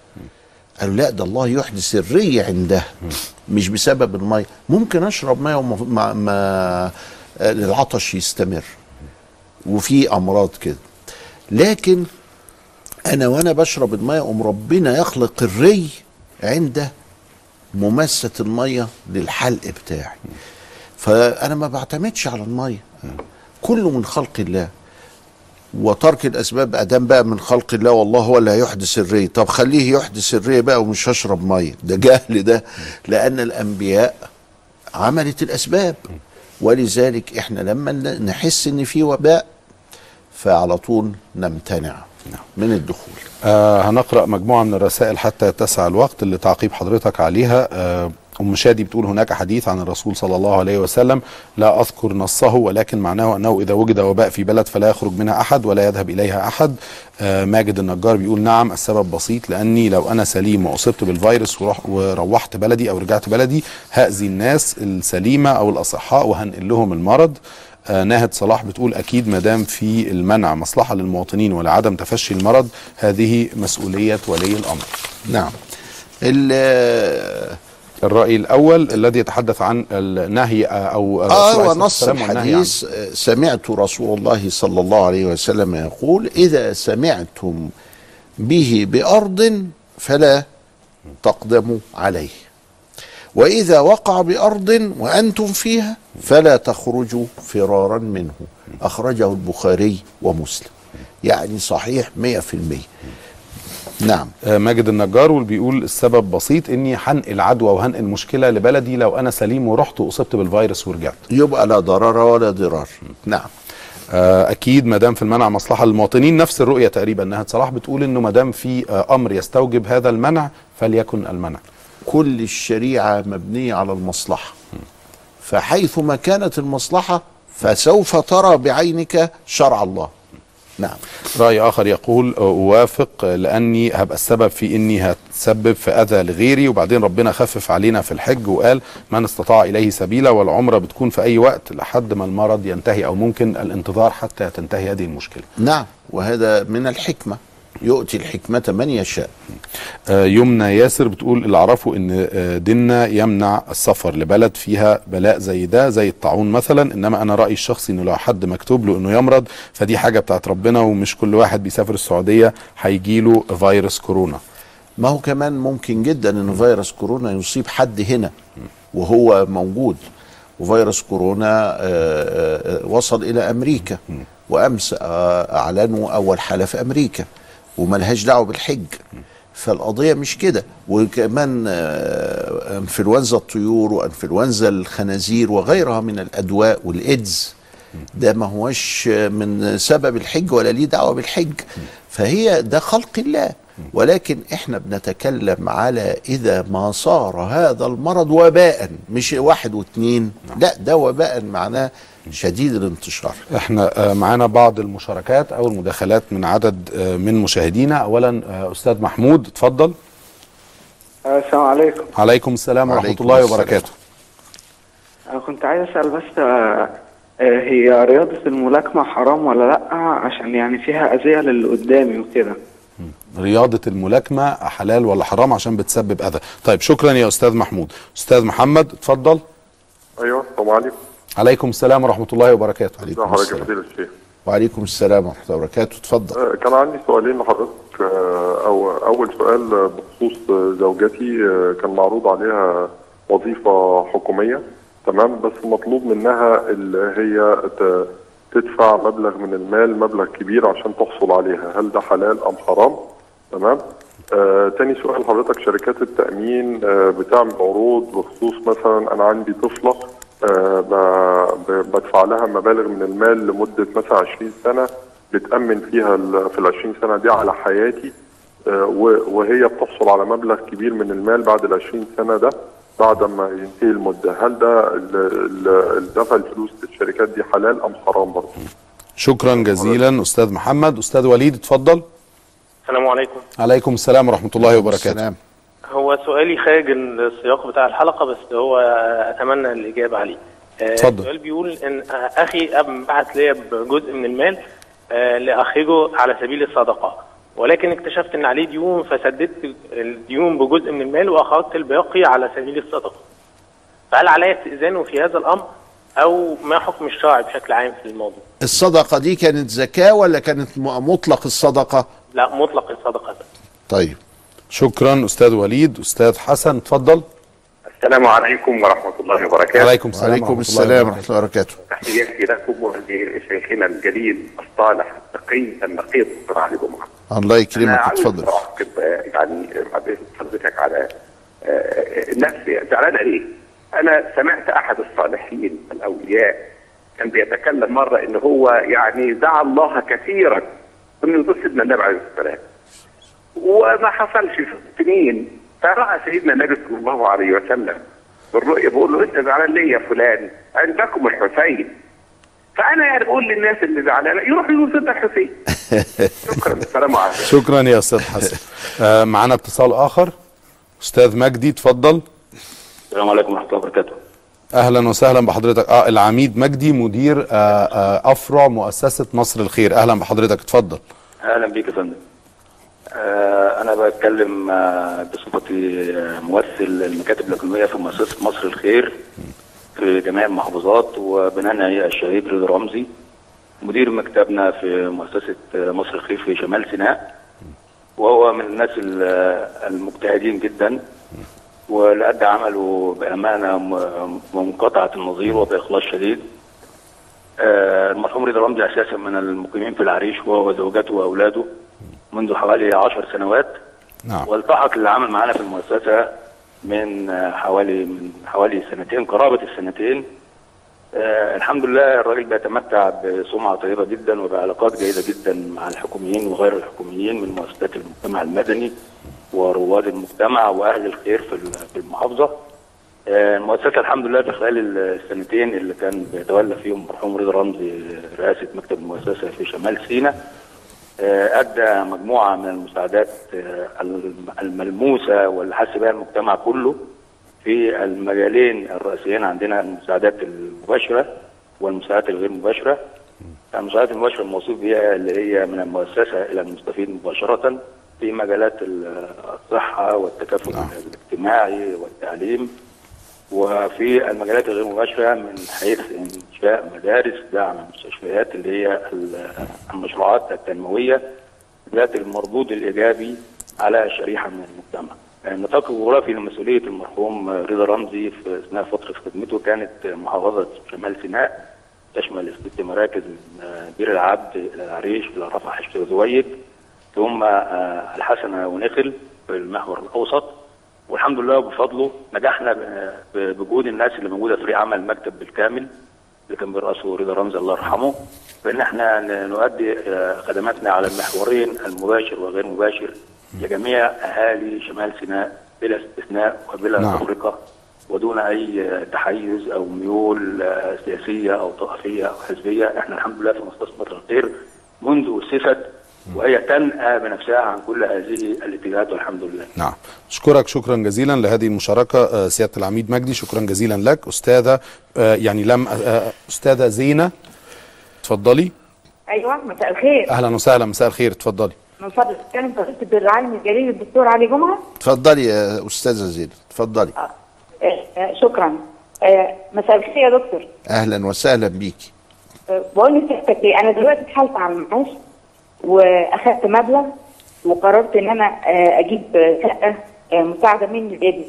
قالوا لا ده الله يحدث الري عندها. مش بسبب المية. ممكن أشرب مية وما ما العطش يستمر. وفي أمراض كده. لكن أنا وأنا بشرب الميه أم ربنا يخلق الري عند مماسة المية للحلق بتاعي. فأنا ما بعتمدش على المية. كله من خلق الله. وترك الأسباب أدام بقى من خلق الله والله هو اللي هيحدث الري. طب خليه يحدث الري بقى ومش هشرب مية. ده جهل ده. لأن الأنبياء عملت الأسباب. ولذلك إحنا لما نحس إن في وباء فعلى طول نمتنع. من الدخول. آه هنقرأ مجموعة من الرسائل حتى يتسع الوقت اللي تعقيب حضرتك عليها. آه أم شادي بتقول هناك حديث عن الرسول صلى الله عليه وسلم لا أذكر نصه ولكن معناه أنه إذا وجد وباء في بلد فلا يخرج منها أحد ولا يذهب إليها أحد. آه ماجد النجار بيقول نعم السبب بسيط لأني لو أنا سليم وأصبت بالفيروس وروح- وروحت بلدي أو رجعت بلدي هأذي الناس السليمة أو الأصحاء وهنقل لهم المرض. ناهد صلاح بتقول أكيد ما دام في المنع مصلحة للمواطنين ولعدم تفشي المرض هذه مسؤولية ولي الأمر. نعم. الرأي الأول الذي يتحدث عن النهي آه، آه عليه الصلاة ونص. الحديث آه، سمعت رسول الله صلى الله عليه وسلم يقول إذا سمعتم به بأرض فلا تقدموا عليه وإذا وقع بأرض وأنتم فيها فلا تخرجوا فرارا منه. أخرجه البخاري ومسلم. يعني صحيح 100% نعم. آه، ماجد النجار بيقول السبب بسيط إني هنقل عدوى وهنقل مشكله لبلدي لو أنا سليم ورحت وأصبت بالفيروس ورجعت. يبقى لا ضرر ولا ضرار. نعم. آه، أكيد ما دام في المنع مصلحة للمواطنين نفس الرؤية تقريبا. نهد صلاح بتقول إنه ما دام في آه، أمر يستوجب هذا المنع فليكن المنع. كل الشريعة مبنية على المصلحة. فحيثما كانت المصلحة فسوف ترى بعينك شرع الله. نعم. رأي آخر يقول أوافق لأني هبقى السبب في إني هتسبب في أذى لغيري وبعدين ربنا خفف علينا في الحج وقال من استطاع إليه سبيلا والعمرة بتكون في أي وقت لحد ما المرض ينتهي أو ممكن الانتظار حتى تنتهي هذه المشكلة. نعم. وهذا من الحكمة. يؤتي الحكمة من يشاء. آه، يمنى ياسر بتقول اللي اعرفه إن آه، ديننا يمنع السفر لبلد فيها بلاء زي ده زي الطاعون مثلا إنما أنا رأيي الشخصي إنه لو حد مكتوب له إنه يمرض فدي حاجة بتاعت ربنا ومش كل واحد بيسافر السعودية هيجي له فيروس كورونا. ما هو كمان ممكن جدا ان فيروس كورونا يصيب حد هنا وهو موجود. وفيروس كورونا آه، وصل إلى أمريكا. وأمس أعلنوا أول حالة في أمريكا. وملهاش دعوة بالحج. فالقضية مش كده. وكمان آه، انفلونزا الطيور وانفلونزا الخنازير وغيرها من الأدواء والإيدز. ده ما هوش من سبب الحج ولا ليه دعوة بالحج. فهي ده خلق الله. ولكن إحنا بنتكلم على إذا ما صار هذا المرض وباء مش واحد واثنين لا ده وباء معناه شديد الانتشار إحنا آه، معانا بعض المشاركات أو المداخلات من عدد آه، من مشاهدينا. اولا آه، أستاذ محمود اتفضل. السلام عليكم. عليكم السلام ورحمة الله السلام. وبركاته. أنا كنت عايز أسأل بس هي رياضة الملاكمة حرام ولا لأ؟ عشان يعني فيها أذية للي قدامي وكده رياضة الملاكمة حلال ولا حرام عشان بتسبب أذى. طيب شكرا يا أستاذ محمود. أستاذ محمد اتفضل. أيوه السلام عليكم. عليكم السلام ورحمة الله وبركاته. حضرتك يا فضيلة الشيخ. وعليكم السلام ورحمة الله وبركاته. اتفضل. آه، كان عندي سؤالين لحضرتك. آه، أو أول سؤال آه، بخصوص زوجتي كان معروض عليها وظيفة حكومية تمام بس مطلوب منها اللي هي تدفع مبلغ من المال مبلغ كبير عشان تحصل عليها. هل ده حلال أم حرام؟ تمام. آه، تاني سؤال حضرتك شركات التأمين آه، بتعمل عروض بخصوص مثلا أنا عندي ب- بدفع لها مبالغ من المال لمدة مثلا 20 سنة بتأمن فيها ال- في ال 20 سنة دي على حياتي. آه، و- وهي بتحصل على مبلغ كبير من المال بعد ال 20 سنة ده بعد ما ينتهي المدة. هل ده ال- ال- الدفع الفلوس للشركات دي حلال أم حرام برضه؟ شكرا جزيلا أستاذ محمد. أستاذ وليد اتفضل. السلام عليكم. عليكم السلام ورحمة الله وبركاته. هو سؤالي خارج السياق بتاع الحلقة بس هو أتمنى الإجابة عليه آه، اتفضل. السؤال بيقول إن أخي أب بعت لي بجزء من المال آه، لأخرجه على سبيل الصدقة ولكن اكتشفت إن عليه ديون فسددت الديون بجزء من المال وأخرجت الباقي على سبيل الصدقة فهل علي استئذانه في هذا الأمر أو ما حكم الشرع بشكل عام في الموضوع؟ الصدقة دي كانت زكاة ولا كانت مطلق الصدقة لا مطلق الصدقة بس. طيب شكرا أستاذ وليد أستاذ حسن اتفضل السلام عليكم ورحمة الله وبركاته. عليكم السلام عليكم ورحمة الله السلام وبركاته. ورحمة الله وبركاته. تحياتي لكم ولشيخنا الجليل الصالح التقي النقيض. علي جمعة الله يكرمك اتفضل آه، يعني حضرتك على آه، نفسي. زعلانة ليه؟ أنا سمعت أحد الصالحين الأولياء كان بيتكلم مرة إن هو يعني دعا الله كثيرا من ضد سيدنا النبي عليه الصلاة والسلام. وما حصلش في سنين فرأى سيدنا النبي صلى الله عليه وسلم بالرؤيا بيقول له انت زعلان ليه يا فلان؟ عندكم الحسين. فأنا يعني بقول للناس اللي زعلانة يروحوا يقولوا سيدنا الحسين. شكرا السلام عليكم. شكرا يا أستاذ حسن. آه معانا اتصال آخر. أستاذ مجدي اتفضل. السلام عليكم ورحمة الله وبركاته. أهلا وسهلا بحضرتك. آه العميد مجدي مدير آه آه أفرع مؤسسة مصر الخير. أهلا بحضرتك اتفضل. أهلا بيك يا فندم. آه أنا بتكلم آه بصفتي آه ممثل المكاتب الإقليمية في مؤسسة مصر الخير في جميع المحافظات وبنانا الشهيد رضا رمزي مدير مكتبنا في مؤسسة آه مصر الخير في شمال سيناء وهو من الناس ال- المجتهدين جدا واللي أدى عمله بأمانة م- منقطعة النظير وبإخلاص شديد. المرحوم رضا رمزي أساسا من المقيمين في العريش هو وزوجته وأولاده. منذ حوالي عشر سنوات. نعم. والتحق العمل معنا في المؤسسة من آه، حوالي من حوالي سنتين قرابة السنتين. آه الحمد لله الراجل بيتمتع بسمعة طيبة جدا وبعلاقات جيدة جدا مع الحكوميين وغير الحكوميين من مؤسسات المجتمع المدني ورواد المجتمع وأهل الخير في ال- في المحافظة. آه المؤسسة الحمد لله في خلال السنتين اللي كان بيتولى فيهم المرحوم رضا رمزي رئاسة مكتب المؤسسة في شمال سيناء. آه، أدى مجموعة من المساعدات آه، الم- الملموسة واللي حس بها المجتمع كله في المجالين الرئيسيين عندنا المساعدات المباشرة والمساعدات الغير مباشرة. المساعدات المباشرة الموصوف بها اللي هي من المؤسسة إلى المستفيد مباشرة في مجالات ال- الصحة والتكافل الاجتماعي والتعليم وفي المجالات الغير مباشرة من حيث إنشاء مدارس دعم المستشفيات اللي هي ال- المشروعات التنموية ذات المردود الإيجابي على شريحة من المجتمع. النطاق الجغرافي لمسؤولية المرحوم رضا رمزي في أثناء فترة خدمته كانت محافظة شمال سيناء تشمل ست مراكز من بير العبد إلى العريش إلى رفح الشيخ ثم آه، الحسنة ونخل في المحور الأوسط والحمد لله بفضله نجحنا بجهود الناس اللي موجودة في فريق عمل المكتب بالكامل اللي كان بيرأسه رضا رمزي الله يرحمه. بان إحنا نؤدي آه، خدماتنا على المحورين المباشر وغير مباشر لجميع أهالي شمال سيناء بلا استثناء وبلا نعم. ودون أي آه، تحيز أو ميول آه، سياسية أو طائفية أو حزبية. إحنا الحمد لله في مؤسسه مصر الخير منذ اسست وهي تنأى بنفسها عن كل هذه الاتجاهات والحمد لله. نعم. أشكرك شكرا جزيلا لهذه المشاركة آه، سيادة العميد مجدي. شكرا جزيلا لك أستاذة آه، يعني لم آه، أستاذة زينة. اتفضلي أيوه مساء الخير. أهلا وسهلا مساء الخير. اتفضلي من فضلك اتكلم فضيله بالعالم الجليل الدكتور علي جمعة. اتفضلي يا أستاذة زينب اتفضلي آه، آه، شكرا. آه، مساء الخير يا دكتور. أهلا وسهلا بيكي آه، بقول لسيادتك إيه أنا دلوقتي اتحالت على المعاش وأخدت مبلغ وقررت إن أنا آه، أجيب آه، شقة آه، مساعدة مني لابني.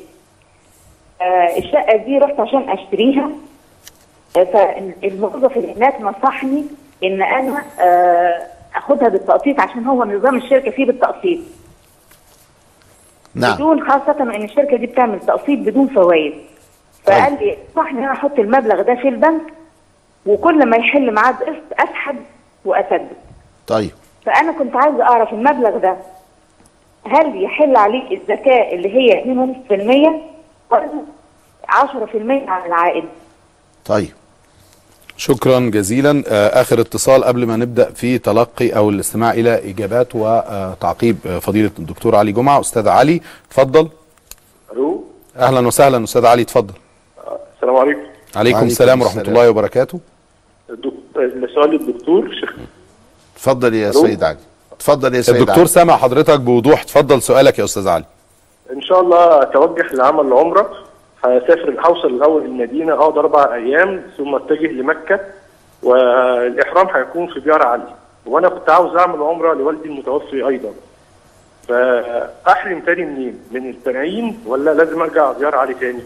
الشقة دي رحت عشان أشتريها. فالموظف اللي هناك نصحني إن أنا أخدها بالتقسيط عشان هو نظام الشركة فيه بالتقسيط. نعم. بدون خاصة إن الشركة دي بتعمل تقسيط بدون فوائد. فقال لي صح إن أنا أحط المبلغ ده في البنك وكل ما يحل معاه قسط أسحب وأسدد. طيب. فأنا كنت عايزه أعرف المبلغ ده. هل يحل عليه الزكاة اللي هي 2.5% ولا 10% على العائد؟ طيب. شكرا جزيلا. آه، آخر اتصال قبل ما نبدأ في تلقي أو الاستماع إلى إجابات وتعقيب آه، فضيلة الدكتور علي جمعة. أستاذ علي اتفضل. ألو؟ أهلا وسهلا. أستاذ علي اتفضل. السلام عليكم. عليكم السلام ورحمة الله وبركاته. السؤال للدكتور شيخ. اتفضل يا ألو؟ سيد علي اتفضل يا سيد الدكتور علي. سامع حضرتك بوضوح اتفضل سؤالك يا أستاذ علي إن شاء الله أتوجه لعمل عمره هسافر هوصل الأول المدينة أقعد أربع أيام ثم أتجه لمكة والإحرام هيكون في بيار علي وأنا كنت عاوز أعمل عمرة لوالدي المتوفي أيضا فأحرم تاني منين؟ من التنعيم ولا لازم أرجع بيار علي تاني؟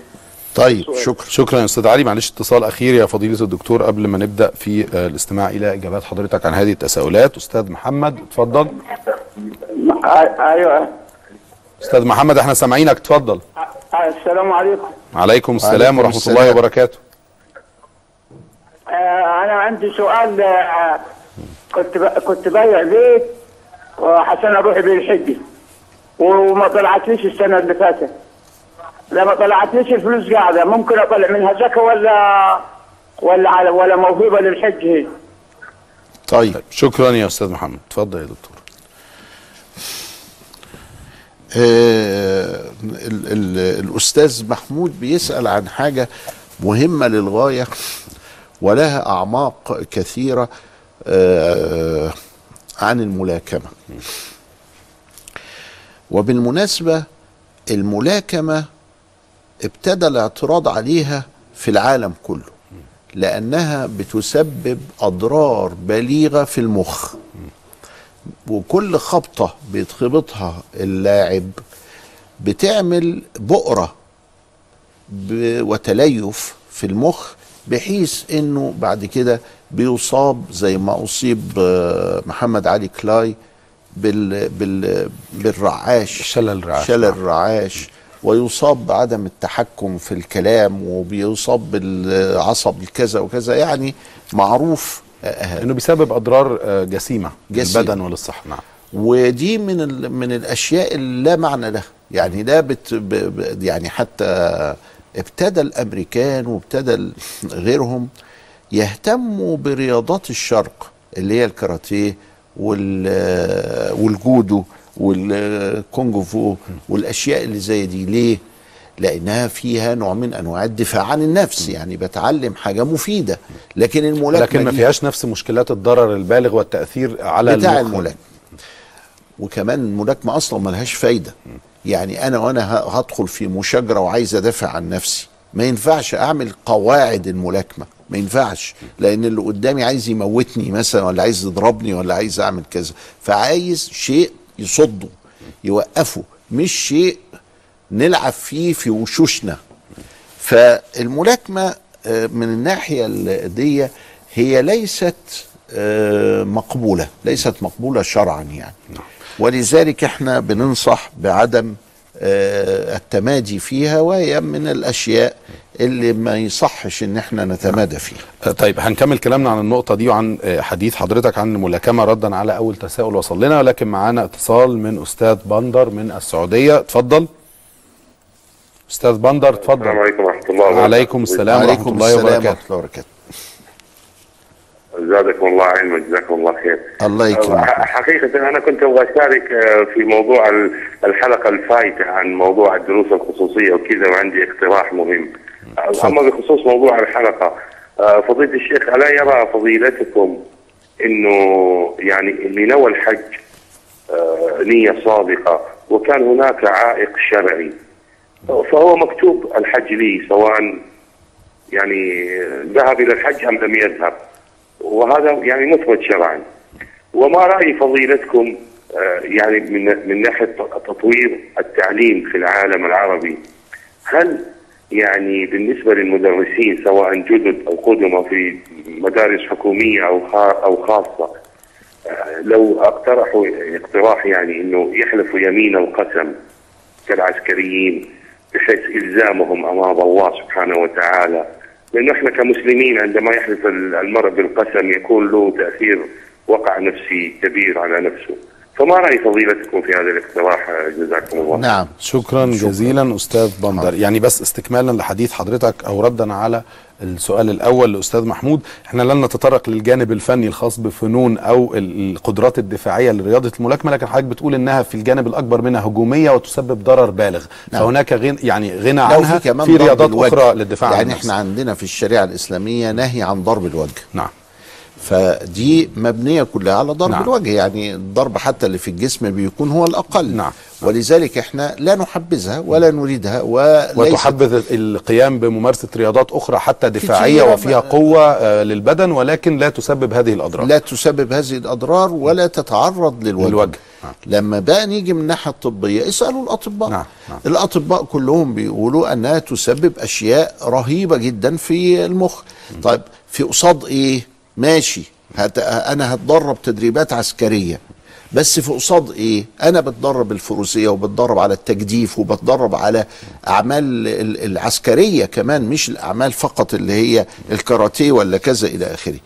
طيب شكرا. شكرا يا أستاذ علي. معلش اتصال أخير يا فضيلة الدكتور قبل ما نبدأ في آه، الاستماع إلى إجابات حضرتك عن هذه التساؤلات. أستاذ محمد اتفضل. أيوه. أستاذ محمد إحنا سامعينك. اتفضل. السلام عليكم. عليكم السلام وعليكم ورحمة السلام. الله وبركاته. آه، أنا عندي سؤال آه، كنت كنت بايع بيت وعشان أروح بيه الحج وما طلعتليش السنة اللي فاتت. لما طلعتليش الفلوس قاعدة؟ ممكن أطلع منها زكاة ولا ولا على ولا موهبه للحج هي. طيب. شكرا يا أستاذ محمد. اتفضل يا دكتور. آه ال ال الأستاذ محمود بيسأل عن حاجة مهمة للغاية ولها أعماق كثيرة آه عن الملاكمة. وبالمناسبة الملاكمة ابتدى الاعتراض عليها في العالم كله لأنها بتسبب أضرار بليغة في المخ. وكل خبطة بيتخبطها اللاعب بتعمل بؤرة وتليف في المخ بحيث إنه بعد كده بيصاب زي ما أصيب آه، محمد علي كلاي بال بال بالرعاش. شلل الرعاش. شلل الرعاش. ويصاب بعدم التحكم في الكلام وبيصاب بالعصب الكذا وكذا يعني معروف إنه بيسبب أضرار آه، جسيمة جسيمة. للبدن وللصحة. نعم. ودي من من الأشياء اللي لا معنى لها. يعني ده بت يعني حتى ابتدى الأمريكان وابتدى غيرهم يهتموا برياضات الشرق اللي هي الكاراتيه وال والجودو. والكونغ فو والأشياء اللي زي دي. ليه؟ لأنها فيها نوع من أنواع الدفاع عن النفس يعني بتعلم حاجة مفيدة. لكن الملاكمة لكن ما فيهاش نفس مشكلات الضرر البالغ والتأثير على بتاع. الملاكمة. وكمان الملاكمة أصلا ملهاش فايدة. يعني أنا وأنا هدخل في مشاجرة وعايز أدافع عن نفسي ما ينفعش أعمل قواعد الملاكمة ما ينفعش. لأن اللي قدامي عايز يموتني مثلا ولا عايز يضربني ولا عايز أعمل كذا. فعايز شيء يصده يوقفه مش شيء نلعب فيه في وشوشنا. فالملاكمة آه، من الناحية ال- دي هي ليست آه، مقبولة ليست مقبولة شرعا يعني. ولذلك إحنا بننصح بعدم آه، التمادي فيها وهي من الأشياء اللي ما يصحش إن إحنا نتمادى فيها آه، طيب هنكمل كلامنا عن النقطة دي وعن آه، حديث حضرتك عن الملاكمة ردا على أول تساؤل وصل لنا ولكن معانا اتصال من أستاذ بندر من السعودية. اتفضل. أستاذ بندر اتفضل. السلام عليكم ورحمة الله وبركاته. عليكم السلام ورحمة الله وبركاته. الله وبركاته. زادكم الله علما جزاكم الله خير. الله يكرمك. ح- حقيقة أنا كنت أبغى أشارك آه، في موضوع ال- الحلقة الفايتة عن موضوع الدروس الخصوصية وكذا وعندي اقتراح مهم. أما بخصوص موضوع الحلقة آه، فضيلة الشيخ ألا يرى فضيلتكم إنه يعني اللي نوى الحج آه، نية صادقة وكان هناك عائق شرعي فهو مكتوب الحج لي سواء يعني ذهب إلى الحج أم لم يذهب وهذا يعني مثبت شرعا. وما رأي فضيلتكم آه، يعني من من ناحية تطوير التعليم في العالم العربي؟ هل يعني بالنسبة للمدرسين سواء جدد أو قدماء في مدارس حكومية أو أو خاصة آه، لو اقترحوا اقتراح يعني إنه يحلفوا يمين القسم كالعسكريين بحيث إلزامهم أمام الله سبحانه وتعالى. لأنه إحنا كمسلمين عندما يحلف المرء بالقسم يكون له تأثير وقع نفسي كبير على نفسه. فما رأي فضيلتكم في هذا الاقتراح جزاكم الله. نعم شكرا جزيلا أستاذ بندر. يعني بس استكمالا لحديث حضرتك أو ردا على السؤال الأول لأستاذ محمود إحنا لن نتطرق للجانب الفني الخاص بفنون أو ال- القدرات الدفاعية لرياضة الملاكمة لكن حضرتك بتقول إنها في الجانب الأكبر منها هجومية وتسبب ضرر بالغ. نعم. فهناك غن يعني غنى عنها في كمان في رياضات الوجه. أخرى للدفاع عن يعني النفس. إحنا عندنا في الشريعة الإسلامية نهي عن ضرب الوجه. نعم. فدي مبنية كلها على ضرب نعم. الوجه يعني الضرب حتى اللي في الجسم بيكون هو الأقل نعم. ولذلك إحنا لا نحبذها ولا نريدها وتحبذ القيام بممارسة رياضات أخرى حتى دفاعية كتيرة وفيها قوة آه، للبدن ولكن لا تسبب هذه الأضرار لا تسبب هذه الأضرار ولا تتعرض للوجه, للوجه. نعم. لما بقى نيجي من الناحية الطبية اسألوا الأطباء نعم. نعم. الأطباء كلهم بيقولوا أنها تسبب أشياء رهيبة جدا في المخ طيب في قصاد إيه ماشي. هت... أنا هتدرب تدريبات عسكرية. بس في قصاد إيه؟ أنا بتدرب الفروسية وبتدرب على التجديف وبتدرب على أعمال ال- العسكرية كمان مش الأعمال فقط اللي هي الكاراتيه ولا كذا إلى آخره.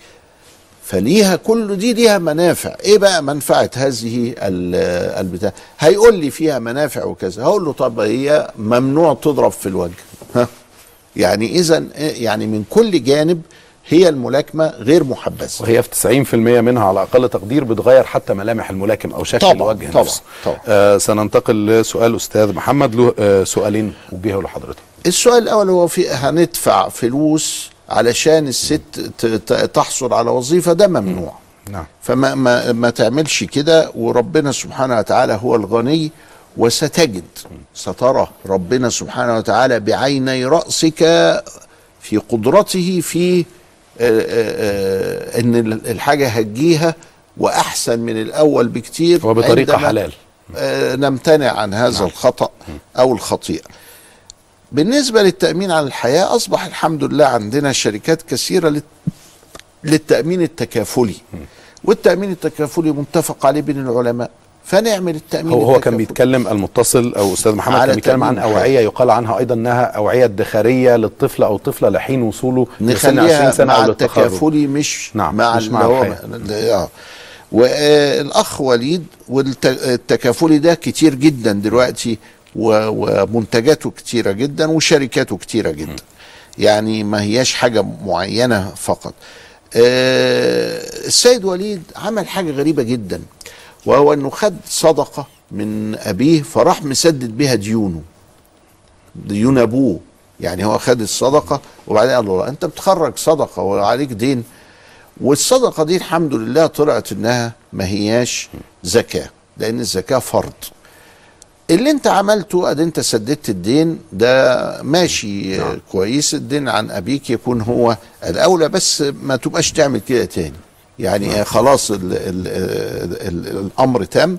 فليها كل دي ليها منافع. إيه بقى منفعة هذه ال- البتاع؟ هيقول لي فيها منافع وكذا. هقول له طب هي ممنوع تضرب في الوجه. ها؟ يعني اذا يعني من كل جانب هي الملاكمة غير محبذة. وهي في 90% منها على أقل تقدير بتغير حتى ملامح الملاكم أو شكل طبعاً، الوجه طبعاً، نفسه. طبعاً. آه سننتقل لسؤال أستاذ محمد له آه سؤالين وجهه لحضرتك. السؤال الأول هو في هندفع فلوس علشان الست تحصل على وظيفة ده ممنوع. نعم. فما ما, ما تعملش كده وربنا سبحانه وتعالى هو الغني وستجد. سترى ربنا سبحانه وتعالى بعيني رأسك في قدرته في إن ال- الحاجة هتجيها وأحسن من الأول بكتير وبطريقة عندما، حلال. آه، نمتنع عن هذا الخطأ أو الخطيئة. بالنسبة للتأمين على الحياة أصبح الحمد لله عندنا شركات كثيرة لل- للتأمين التكافلي. والتأمين التكافلي متفق عليه بين العلماء. فنعمل التأمين هو هو كان. بيتكلم المتصل أو أستاذ محمد كان بيتكلم عن أوعية يقال عنها أيضا أنها أوعية ادخارية للطفل أو الطفله لحين وصوله لسن 20 نخليها سنة مع أو للتخرج. التكافلي مش نعم، مع مش مع اللي هو الحياة. آه. والأخ وليد والتكافلي ده كتير جدا دلوقتي ومنتجاته كتيرة جدا وشركاته كتيرة جدا. يعني ما هياش حاجة معينة فقط. آه، السيد وليد عمل حاجة غريبة جدا. وهو أنه خد صدقة من أبيه فراح مسدد بها ديونه ديون أبوه. يعني هو خد الصدقة وبعدين قال له أنت بتخرج صدقة وعليك دين. والصدقة دي الحمد لله طلعت إنها ما هياش زكاة لأن الزكاة فرض. اللي أنت عملته ادي أنت سددت الدين ده ماشي نعم. كويس. الدين عن أبيك يكون هو الأولى بس ما تبقاش تعمل كده تاني. يعني نعم. خلاص ال ال ال ال الأمر تم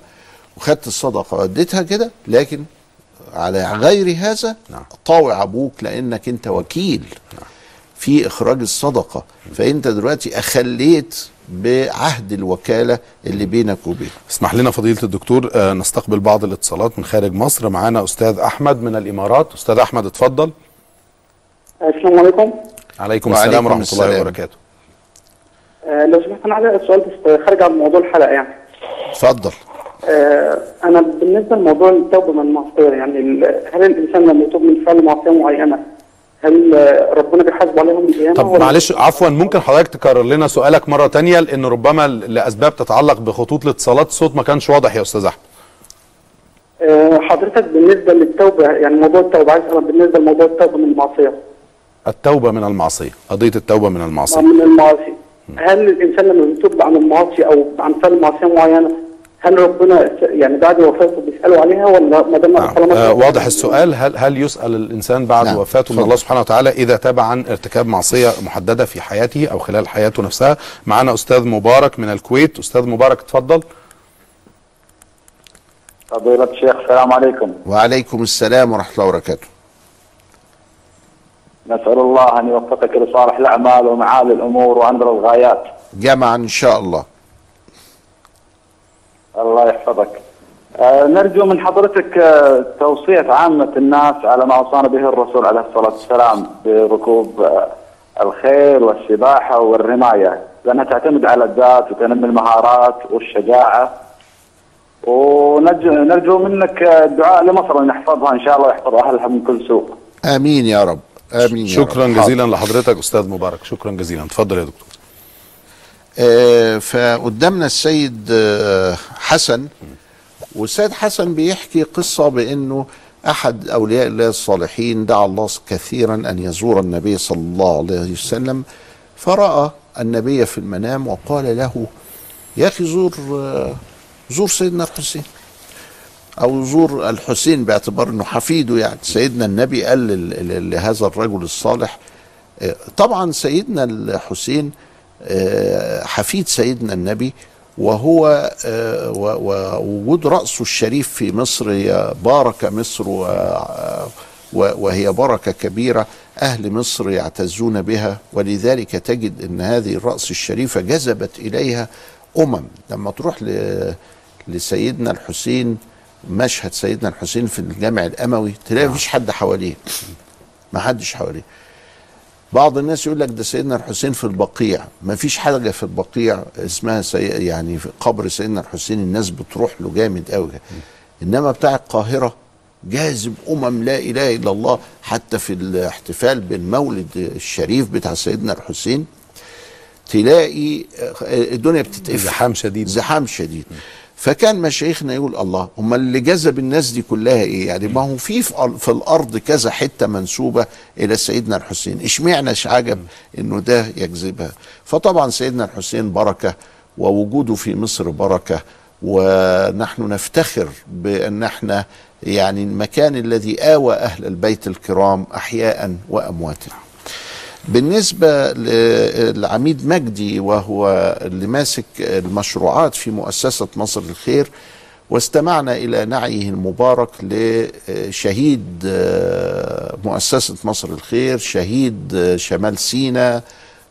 وخدت الصدقة واديتها كده. لكن على غير هذا نعم. طاوع أبوك لأنك أنت وكيل نعم. في إخراج الصدقة. فأنت دلوقتي أخليت بعهد الوكالة اللي بينك وبينه. اسمح لنا فضيلة الدكتور آه، نستقبل بعض الاتصالات من خارج مصر. معانا أستاذ أحمد من الإمارات. أستاذ أحمد اتفضل. السلام عليكم. عليكم وعليكم السلام ورحمة الله. وبركاته. آه، لو سمحت أنا عايز سؤال بس خارج عن موضوع الحلقة يعني. اتفضل. آه، أنا بالنسبة لموضوع التوبة من المعصية يعني هل الإنسان لما يتوب من فعل معصية معينة هل آه، ربنا بيحاسبه عليها يوم القيامه طب معلش عفوا ممكن حضرتك تكرر لنا سؤالك مرة تانية؟ لأن ربما لأسباب تتعلق بخطوط الاتصالات الصوت ما كانش واضح يا أستاذ أحمد. آه، حضرتك بالنسبة للتوبة يعني موضوع التوبة عايز بالنسبة لموضوع التوبة من المعصية. التوبة من المعصية قضية التوبة من المعصية. من المعاصي هل الإنسان لما بيتوب عن المعاصي أو عن فعل معصيه معينه هل ربنا يعني بعد وفاته بيسأله عليها ولا ما دام طالما آه واضح السؤال. هل هل يسأل الإنسان بعد نعم. وفاته من. الله سبحانه وتعالى إذا تاب عن ارتكاب معصية محددة في حياته أو خلال حياته نفسها؟ معنا أستاذ مبارك من الكويت. أستاذ مبارك اتفضل. فضيلة الشيخ السلام عليكم. وعليكم السلام ورحمة الله وبركاته. نسأل الله أن يوفقك لصالح الأعمال ومعالي الأمور وأنظر الغايات. جمعا إن شاء الله. الله يحفظك. آه، نرجو من حضرتك آه، توصية عامة الناس على ما أوصانا به الرسول عليه الصلاة والسلام بركوب آه، الخيل والسباحة والرماية. لأنها تعتمد على الذات وتنمي المهارات والشجاعة. ونرجو نرجو منك آه، الدعاء لمصر أن يحفظها إن شاء الله ويحفظ أهلها من كل سوء. آمين يا رب. آمين شكرا. جزيلا لحضرتك أستاذ مبارك. شكرا جزيلا. اتفضل يا دكتور. آه، فقدامنا السيد آه، حسن. والسيد حسن بيحكي قصة بأنه أحد أولياء الله الصالحين دعا الله كثيرا أن يزور النبي صلى الله عليه وسلم فرأى النبي في المنام وقال له يا أخي زور آه، زور سيدنا الحسين أو زور الحسين باعتبار أنه حفيده يعني. سيدنا النبي قال لهذا الرجل الصالح آه، طبعا سيدنا الحسين آه، حفيد سيدنا النبي وهو آه، ووجود رأسه الشريف في مصر بارك مصر وهي بركة كبيرة أهل مصر يعتزون بها ولذلك تجد أن هذه الرأس الشريفة جذبت إليها أمم. لما تروح لسيدنا الحسين مشهد سيدنا الحسين في الجامع الأموي تلاقي مفيش حد حواليه. ما حدش حواليه. بعض الناس يقول لك ده سيدنا الحسين في البقيع. ما فيش حاجة في البقيع اسمها سي... يعني في قبر سيدنا الحسين الناس بتروح له جامد قوي إنما بتاع القاهرة جاذب أمم لا إله إلا الله. حتى في الاحتفال بالمولد الشريف بتاع سيدنا الحسين تلاقي الدنيا بتتقفل. زحام شديد. زحام شديد. فكان مشايخنا يقول الله هم اللي جذب الناس دي كلها إيه؟ يعني ما هو في في الأرض كذا حتة منسوبة إلى سيدنا الحسين. اشمعنى عجب إنه ده يجذبها؟ فطبعا سيدنا الحسين بركة ووجوده في مصر بركة ونحن نفتخر بأن إحنا يعني المكان الذي آوى أهل البيت الكرام أحياء وأمواتا. بالنسبة للعميد مجدي وهو اللي ماسك المشروعات في مؤسسة مصر الخير واستمعنا إلى نعيه المبارك لشهيد مؤسسة مصر الخير شهيد شمال سينا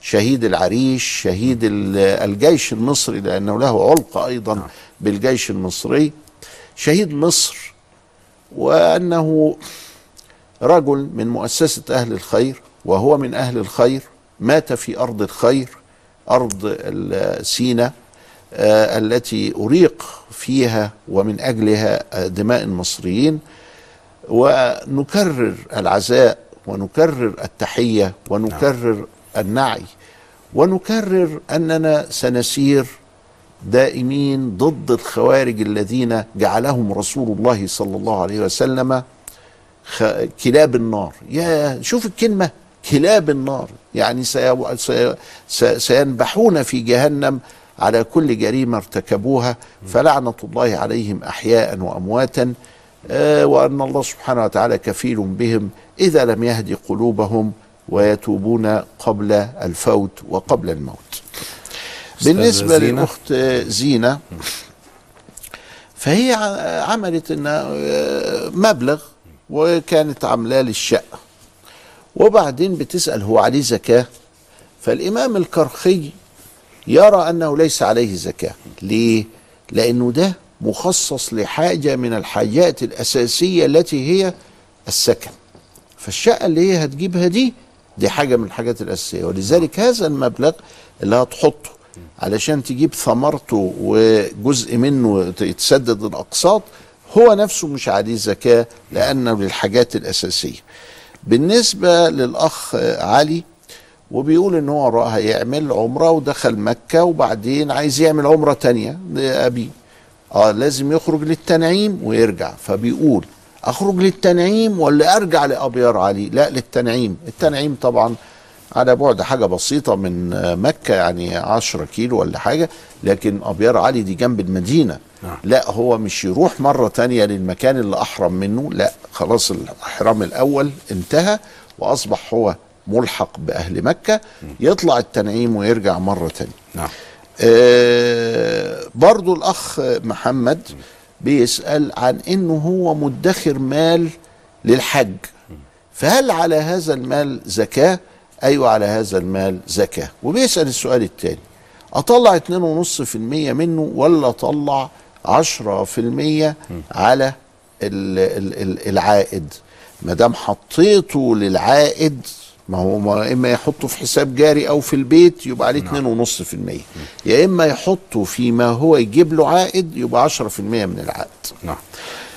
شهيد العريش شهيد الجيش المصري لأنه له علق أيضا بالجيش المصري. شهيد مصر وأنه رجل من مؤسسة أهل الخير وهو من أهل الخير مات في أرض الخير أرض سينا آه التي أريق فيها ومن أجلها دماء المصريين. ونكرر العزاء ونكرر التحية ونكرر النعي ونكرر أننا سنسير دائمين ضد الخوارج الذين جعلهم رسول الله صلى الله عليه وسلم كلاب النار. يا شوف الكلمة. كلاب النار. يعني سي سي سينبحون في جهنم على كل جريمة ارتكبوها فلعنة الله عليهم أحياء وأمواتا آه وأن الله سبحانه وتعالى كفيل بهم إذا لم يهدي قلوبهم ويتوبون قبل الفوت وقبل الموت. بالنسبة زينة. للأخت زينة فهي عملت إنها مبلغ وكانت عاملاه للشقة وبعدين بتسأل هو عليه زكاة؟ فالإمام الكرخي يرى أنه ليس عليه زكاة. ليه؟ لأنه ده مخصص لحاجة من الحاجات الأساسية التي هي السكن. فالشقة اللي هي هتجيبها دي دي حاجة من الحاجات الأساسية. ولذلك هذا المبلغ اللي هتحطه علشان تجيب ثمرته وجزء منه يتسدد الأقساط هو نفسه مش عليه زكاة لأنه للحاجات الأساسية. بالنسبة للأخ علي وبيقول إن هو هيعمل عمرة ودخل مكة وبعدين عايز يعمل عمرة تانية لأبيه. آه لازم يخرج للتنعيم ويرجع. فبيقول أخرج للتنعيم ولا أرجع لأبيار علي؟ لا للتنعيم. التنعيم طبعا على بعد حاجة بسيطة من مكة يعني عشرة كيلو ولا حاجة لكن أبيار علي دي جنب المدينة. نعم. لا هو مش يروح مرة تانية للمكان اللي أحرم منه لا خلاص الإحرام الأول انتهى وأصبح هو ملحق بأهل مكة. يطلع التنعيم ويرجع مرة تانية. نعم. آه برضو الأخ محمد بيسأل عن إنه هو مدخر مال للحج. فهل على هذا المال زكاة؟ أيوة على هذا المال زكاة. وبيسأل السؤال التاني أطلع 2.5% منه ولا أطلع 10% على ال ال ال العائد؟ ما دام حطيته للعائد ما هو ما إما يحطه في حساب جاري أو في البيت يبقى عليه 2.5% يا إما يحطه فيما هو يجيب له عائد يبقى 10% من العائد. نعم.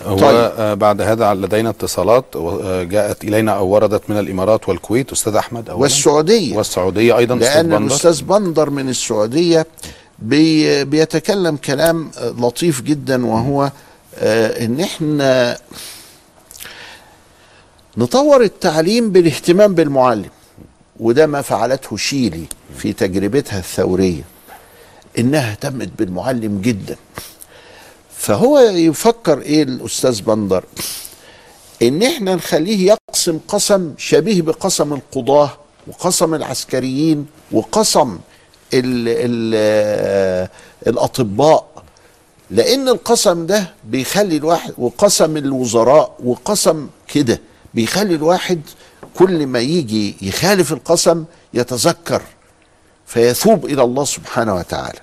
طيب. آه، بعد هذا لدينا اتصالات آه، جاءت إلينا أو وردت من الإمارات والكويت أستاذ أحمد أولاً. والسعودية والسعودية أيضا أستاذ لأن بندر. الأستاذ بندر من السعودية بي بيتكلم كلام لطيف جدا وهو آه، إن إحنا نطور التعليم بالاهتمام بالمعلم وده ما فعلته شيلي في تجربتها الثورية إنها اهتمت بالمعلم جدا فهو يفكر إيه الأستاذ بندر؟ إن إحنا نخليه يقسم قسم شبيه بقسم القضاة وقسم العسكريين وقسم ال ال الأطباء. لأن القسم ده بيخلي الواحد وقسم الوزراء وقسم كده بيخلي الواحد كل ما يجي يخالف القسم يتذكر فيثوب إلى الله سبحانه وتعالى.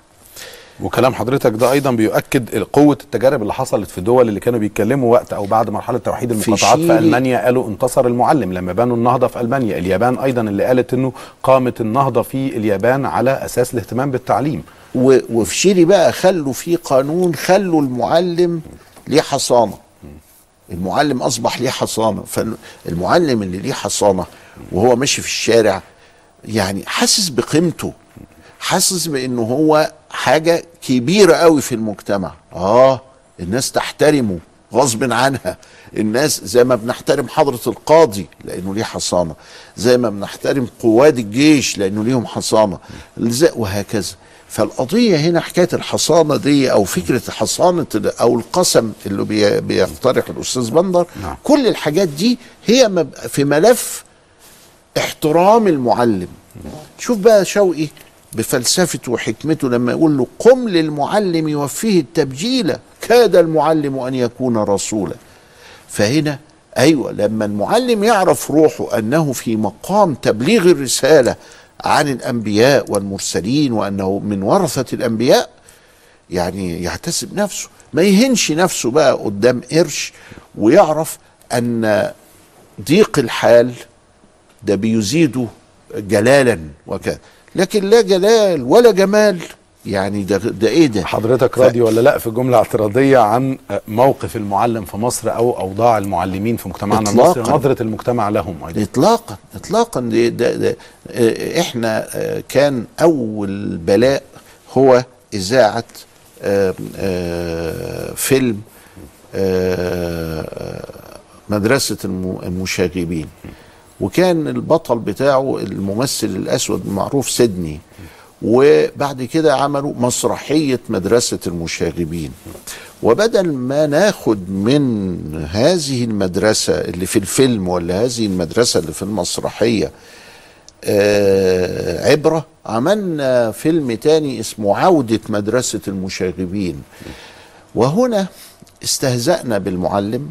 وكلام حضرتك ده أيضا بيؤكد قوة التجارب اللي حصلت في الدول اللي كانوا بيتكلموا وقت أو بعد مرحلة توحيد في المقاطعات في, شيلي- ألمانيا قالوا انتصر المعلم لما بنوا النهضة في ألمانيا. اليابان أيضا اللي قالت إنه قامت النهضة في اليابان على أساس الاهتمام بالتعليم. وفي شيلي بقى خلوا في قانون خلوا المعلم ليه حصانة. المعلم أصبح ليه حصانة. فالمعلم اللي ليه حصانة وهو ماشي في الشارع يعني حاسس بقيمته. حاسس بانه هو حاجة كبيرة قوي في المجتمع. آه الناس تحترمه غصب عنها. الناس زي ما بنحترم حضرة القاضي لأنه ليه حصانة. زي ما بنحترم قواد الجيش لأنه ليهم حصانة. وهكذا. فالقضية هنا حكاية الحصانة دي أو فكرة حصانة أو القسم اللي بي- بيقترح الأستاذ بندر. كل الحاجات دي هي في ملف احترام المعلم. شوف بقى شوقي بفلسفته وحكمته لما يقول له قم للمعلم يوفيه التبجيل كاد المعلم أن يكون رسولا. فهنا أيوه لما المعلم يعرف روحه أنه في مقام تبليغ الرسالة عن الأنبياء والمرسلين وأنه من ورثة الأنبياء يعني يحتسب نفسه. ما يهنش نفسه بقى قدام قرش ويعرف أن ضيق الحال ده بيزيده جلالا وكذا. لكن لا جلال ولا جمال. يعني ده ده إيه ده؟ حضرتك راضي ولا لا في جملة اعتراضية عن موقف المعلم في مصر أو أوضاع المعلمين في مجتمعنا المصري. نظرة المجتمع لهم أيضا؟ اطلاقا اطلاقا. ده ده ده آه، إحنا آه، كان أول بلاء هو إذاعة آه، آه، فيلم مدرسة الم- المشاغبين. وكان البطل بتاعه الممثل الأسود المعروف سيدني. وبعد كده عملوا مسرحية مدرسة المشاغبين. وبدل ما ناخد من هذه المدرسة اللي في الفيلم ولا هذه المدرسة اللي في المسرحية آه عبرة عملنا فيلم تاني اسمه عودة مدرسة المشاغبين. وهنا استهزأنا بالمعلم.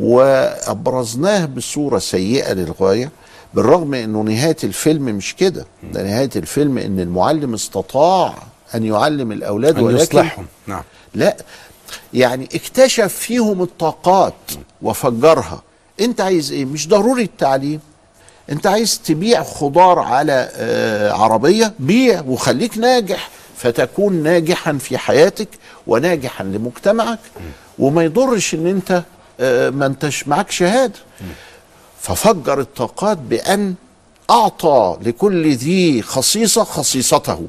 وأبرزناه بصورة سيئة للغاية بالرغم أنه نهاية الفيلم مش كده. ده نهاية الفيلم أن المعلم استطاع أن يعلم الأولاد أن ولكن يصلحهم. نعم. لا يعني اكتشف فيهم الطاقات وفجرها. أنت عايز إيه؟ مش ضروري التعليم. أنت عايز تبيع خضار على آه عربية؟ بيع وخليك ناجح فتكون ناجحا في حياتك وناجحا لمجتمعك. وما يضرش إن أنت ما انتش معك شهادة ففجر الطاقات بأن أعطى لكل ذي خصيصة خصيصته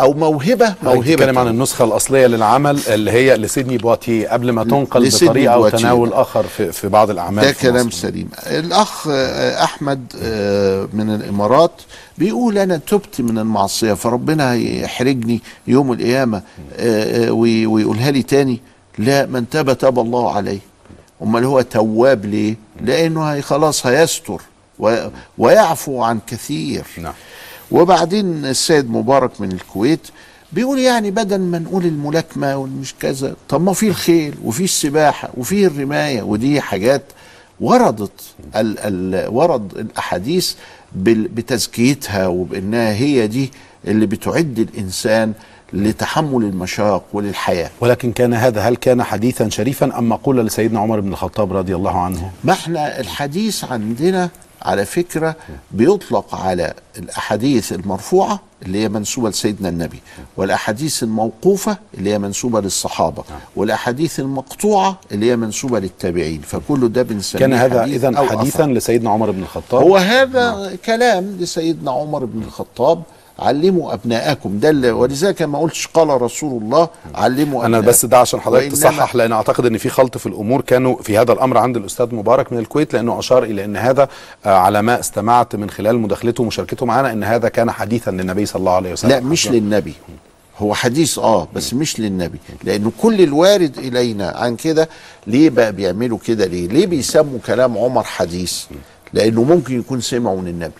موهبة موهبه موهبة بتتكلم عن النسخة الأصلية للعمل اللي هي لسيدني بواتيه قبل ما تنقل بطريقة أو. تناول آخر في, في بعض الأعمال ده كلام مصر. سليم الأخ آه، أحمد آه، من الإمارات بيقول أنا تبت من المعصية فربنا هيحرجني يوم القيامة آه، وي- ويقولها لي تاني لا من تاب تاب الله عليه أمال هو تواب ليه لأنه هي خلاص هيستر ويعفو عن كثير نعم. وبعدين السيد مبارك من الكويت بيقول يعني بدل ما نقول الملاكمة والمش كذا طب ما في الخيل وفي السباحة وفي الرماية ودي حاجات وردت ال ال ورد الأحاديث بتزكيتها وبأنها هي دي اللي بتعد الإنسان لتحمل المشاق وللحياة. ولكن كان هذا هل كان حديثا شريفا أم مقولة لسيدنا عمر بن الخطاب رضي الله عنه؟ ما إحنا الحديث عندنا على فكرة بيطلق على الأحاديث المرفوعة اللي هي منسوبة لسيدنا النبي والأحاديث الموقوفة اللي هي منسوبة للصحابة والأحاديث المقطوعة اللي هي منسوبة للتابعين. فكل ده بنسميه كان هذا أو حديثا أثر. لسيدنا عمر بن الخطاب؟ هو هذا كلام لسيدنا عمر بن الخطاب علموا أبناءكم. ده اللي- ولذلك ما قلتش قال رسول الله علموا أنا. بس ده عشان حضرتك تصحح لأن أعتقد إن في خلط في الأمور كانوا في هذا الأمر عند الأستاذ مبارك من الكويت لأنه أشار إلى إن هذا آه، على ما استمعت من خلال مداخلته ومشاركته معنا إن هذا كان حديثا للنبي صلى الله عليه وسلم. لا مش للنبي. هو حديث آه بس مش للنبي. لأنه كل الوارد إلينا عن كده ليه بقى بيعملوا كده؟ ليه؟ ليه بيسموا كلام عمر حديث؟ لأنه ممكن يكون سمعه من النبي.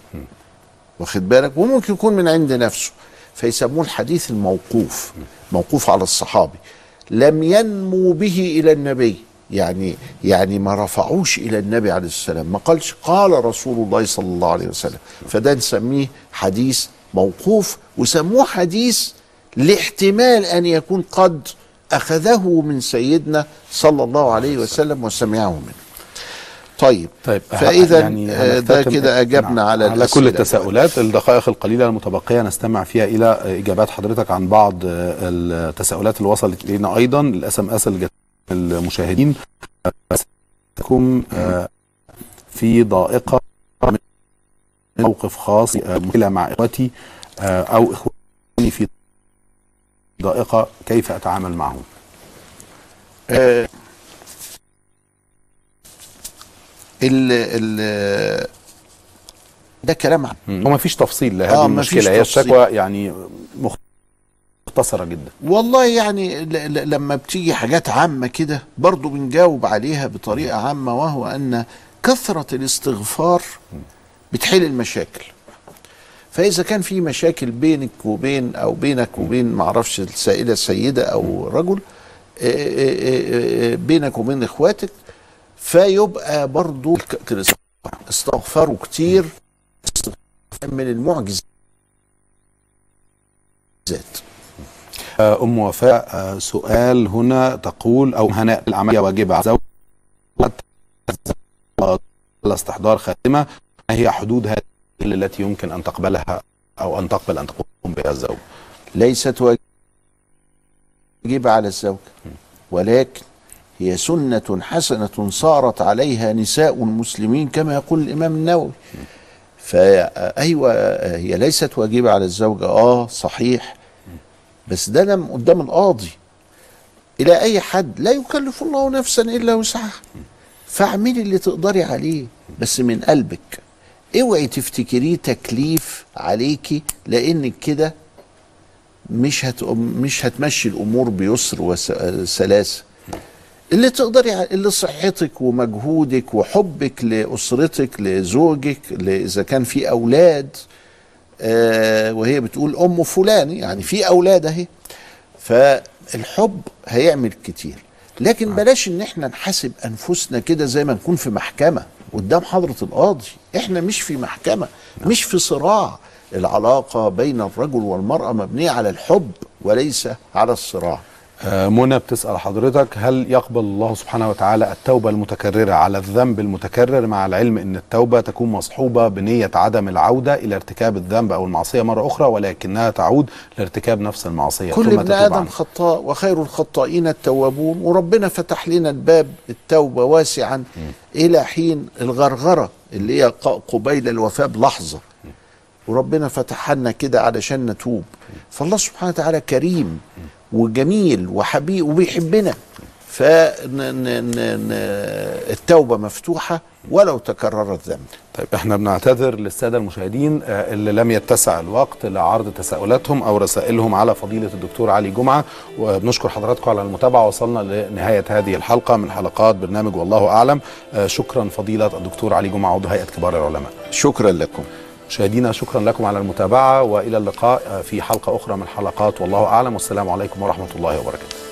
واخد بالك؟ وممكن يكون من عند نفسه. فيسموه الحديث الموقوف موقوف على الصحابي. لم ينمو به إلى النبي. يعني يعني ما رفعوش إلى النبي عليه السلام ما قالش قال رسول الله صلى الله عليه وسلم. فده نسميه حديث موقوف وسموه حديث لاحتمال أن يكون قد أخذه من سيدنا صلى الله عليه وسلم وسمعه منه. طيب. طيب فإذا يعني آه، ده كده أجبنا نعم، على على كل. التساؤلات الدقائق القليلة المتبقية نستمع فيها إلى إجابات حضرتك عن بعض آه، التساؤلات اللي وصلت إلينا أيضا الإس إم إس المشاهدين في ضائقة من موقف خاص مشكلة مع اخوتي أو إخواني في ضائقة كيف أتعامل معهم؟ ال ال ده كلام عام. هو ما فيش تفصيل لهذه آه، المشكلة. هي. الشكوى يعني مختصرة جدا. والله يعني لما بتيجي حاجات عامة كده برضو بنجاوب عليها بطريقة عامة وهو أن كثرة الاستغفار بتحل المشاكل. فإذا كان في مشاكل بينك وبين أو بينك وبين معرفش السائلة سيدة أو رجل آه، آه، آه، بينك وبين إخواتك فيبقى برضو. استغفروا كتير من المعجزات. آه، أم وفاء آه، سؤال هنا تقول أو هناء العملية واجبة. على استحضار خاتمة. ما هي حدود هذه التي يمكن أن تقبلها أو أن تقبل أن تقوم بها الزوج؟ ليست واجبة على الزوج ولكن هي سنة حسنة صارت عليها نساء المسلمين كما يقول الإمام النووي. فأيوة هي ليست واجبة على الزوجة. آه صحيح. بس ده لم قدام القاضي. إلى أي حد؟ لا يكلف الله نفسا إلا وسعها. فاعملي اللي تقدري عليه. بس من قلبك. اوعي تفتكريه تكليف عليكي لأنك كده مش هت مش هتمشي الأمور بيسر وسلاسه اللي تقدري اللي صحتك ومجهودك وحبك لأسرتك لزوجك اذا كان في أولاد آه وهي بتقول أم فلان يعني في أولاد أهي. فالحب هيعمل كتير. لكن بلاش إن إحنا نحاسب أنفسنا كده زي ما نكون في محكمة قدام حضرة القاضي. إحنا مش في محكمة مش في صراع. العلاقة بين الرجل والمرأة مبنية على الحب وليس على الصراع. آه، منى بتسأل حضرتك هل يقبل الله سبحانه وتعالى التوبة المتكررة على الذنب المتكرر مع العلم أن التوبة تكون مصحوبة بنية عدم العودة إلى ارتكاب الذنب أو المعصية مرة أخرى ولكنها تعود لارتكاب نفس المعصية. كل ثم ابن عنها. خطاء وخير الخطائين التوابون وربنا فتح لنا الباب التوبه واسعا إلى حين الغرغرة اللي هي قبيل الوفاة بلحظة. وربنا فتح لنا كده علشان نتوب. فالله سبحانه وتعالى كريم. وجميل وحبيب وبيحبنا. فالتوبه مفتوحة ولو تكرر الذنب طيب إحنا بنعتذر للسادة المشاهدين آه، اللي لم يتسع الوقت لعرض تساؤلاتهم أو رسائلهم على فضيلة الدكتور علي جمعة. وبنشكر حضراتكم على المتابعة. وصلنا لنهاية هذه الحلقة من حلقات برنامج والله أعلم. آه، شكرا فضيلة الدكتور علي جمعة عضو هيئة كبار العلماء. شكرا لكم. مشاهدينا شكرا لكم على المتابعة وإلى اللقاء في حلقة أخرى من حلقات والله أعلم. والسلام عليكم ورحمة الله وبركاته.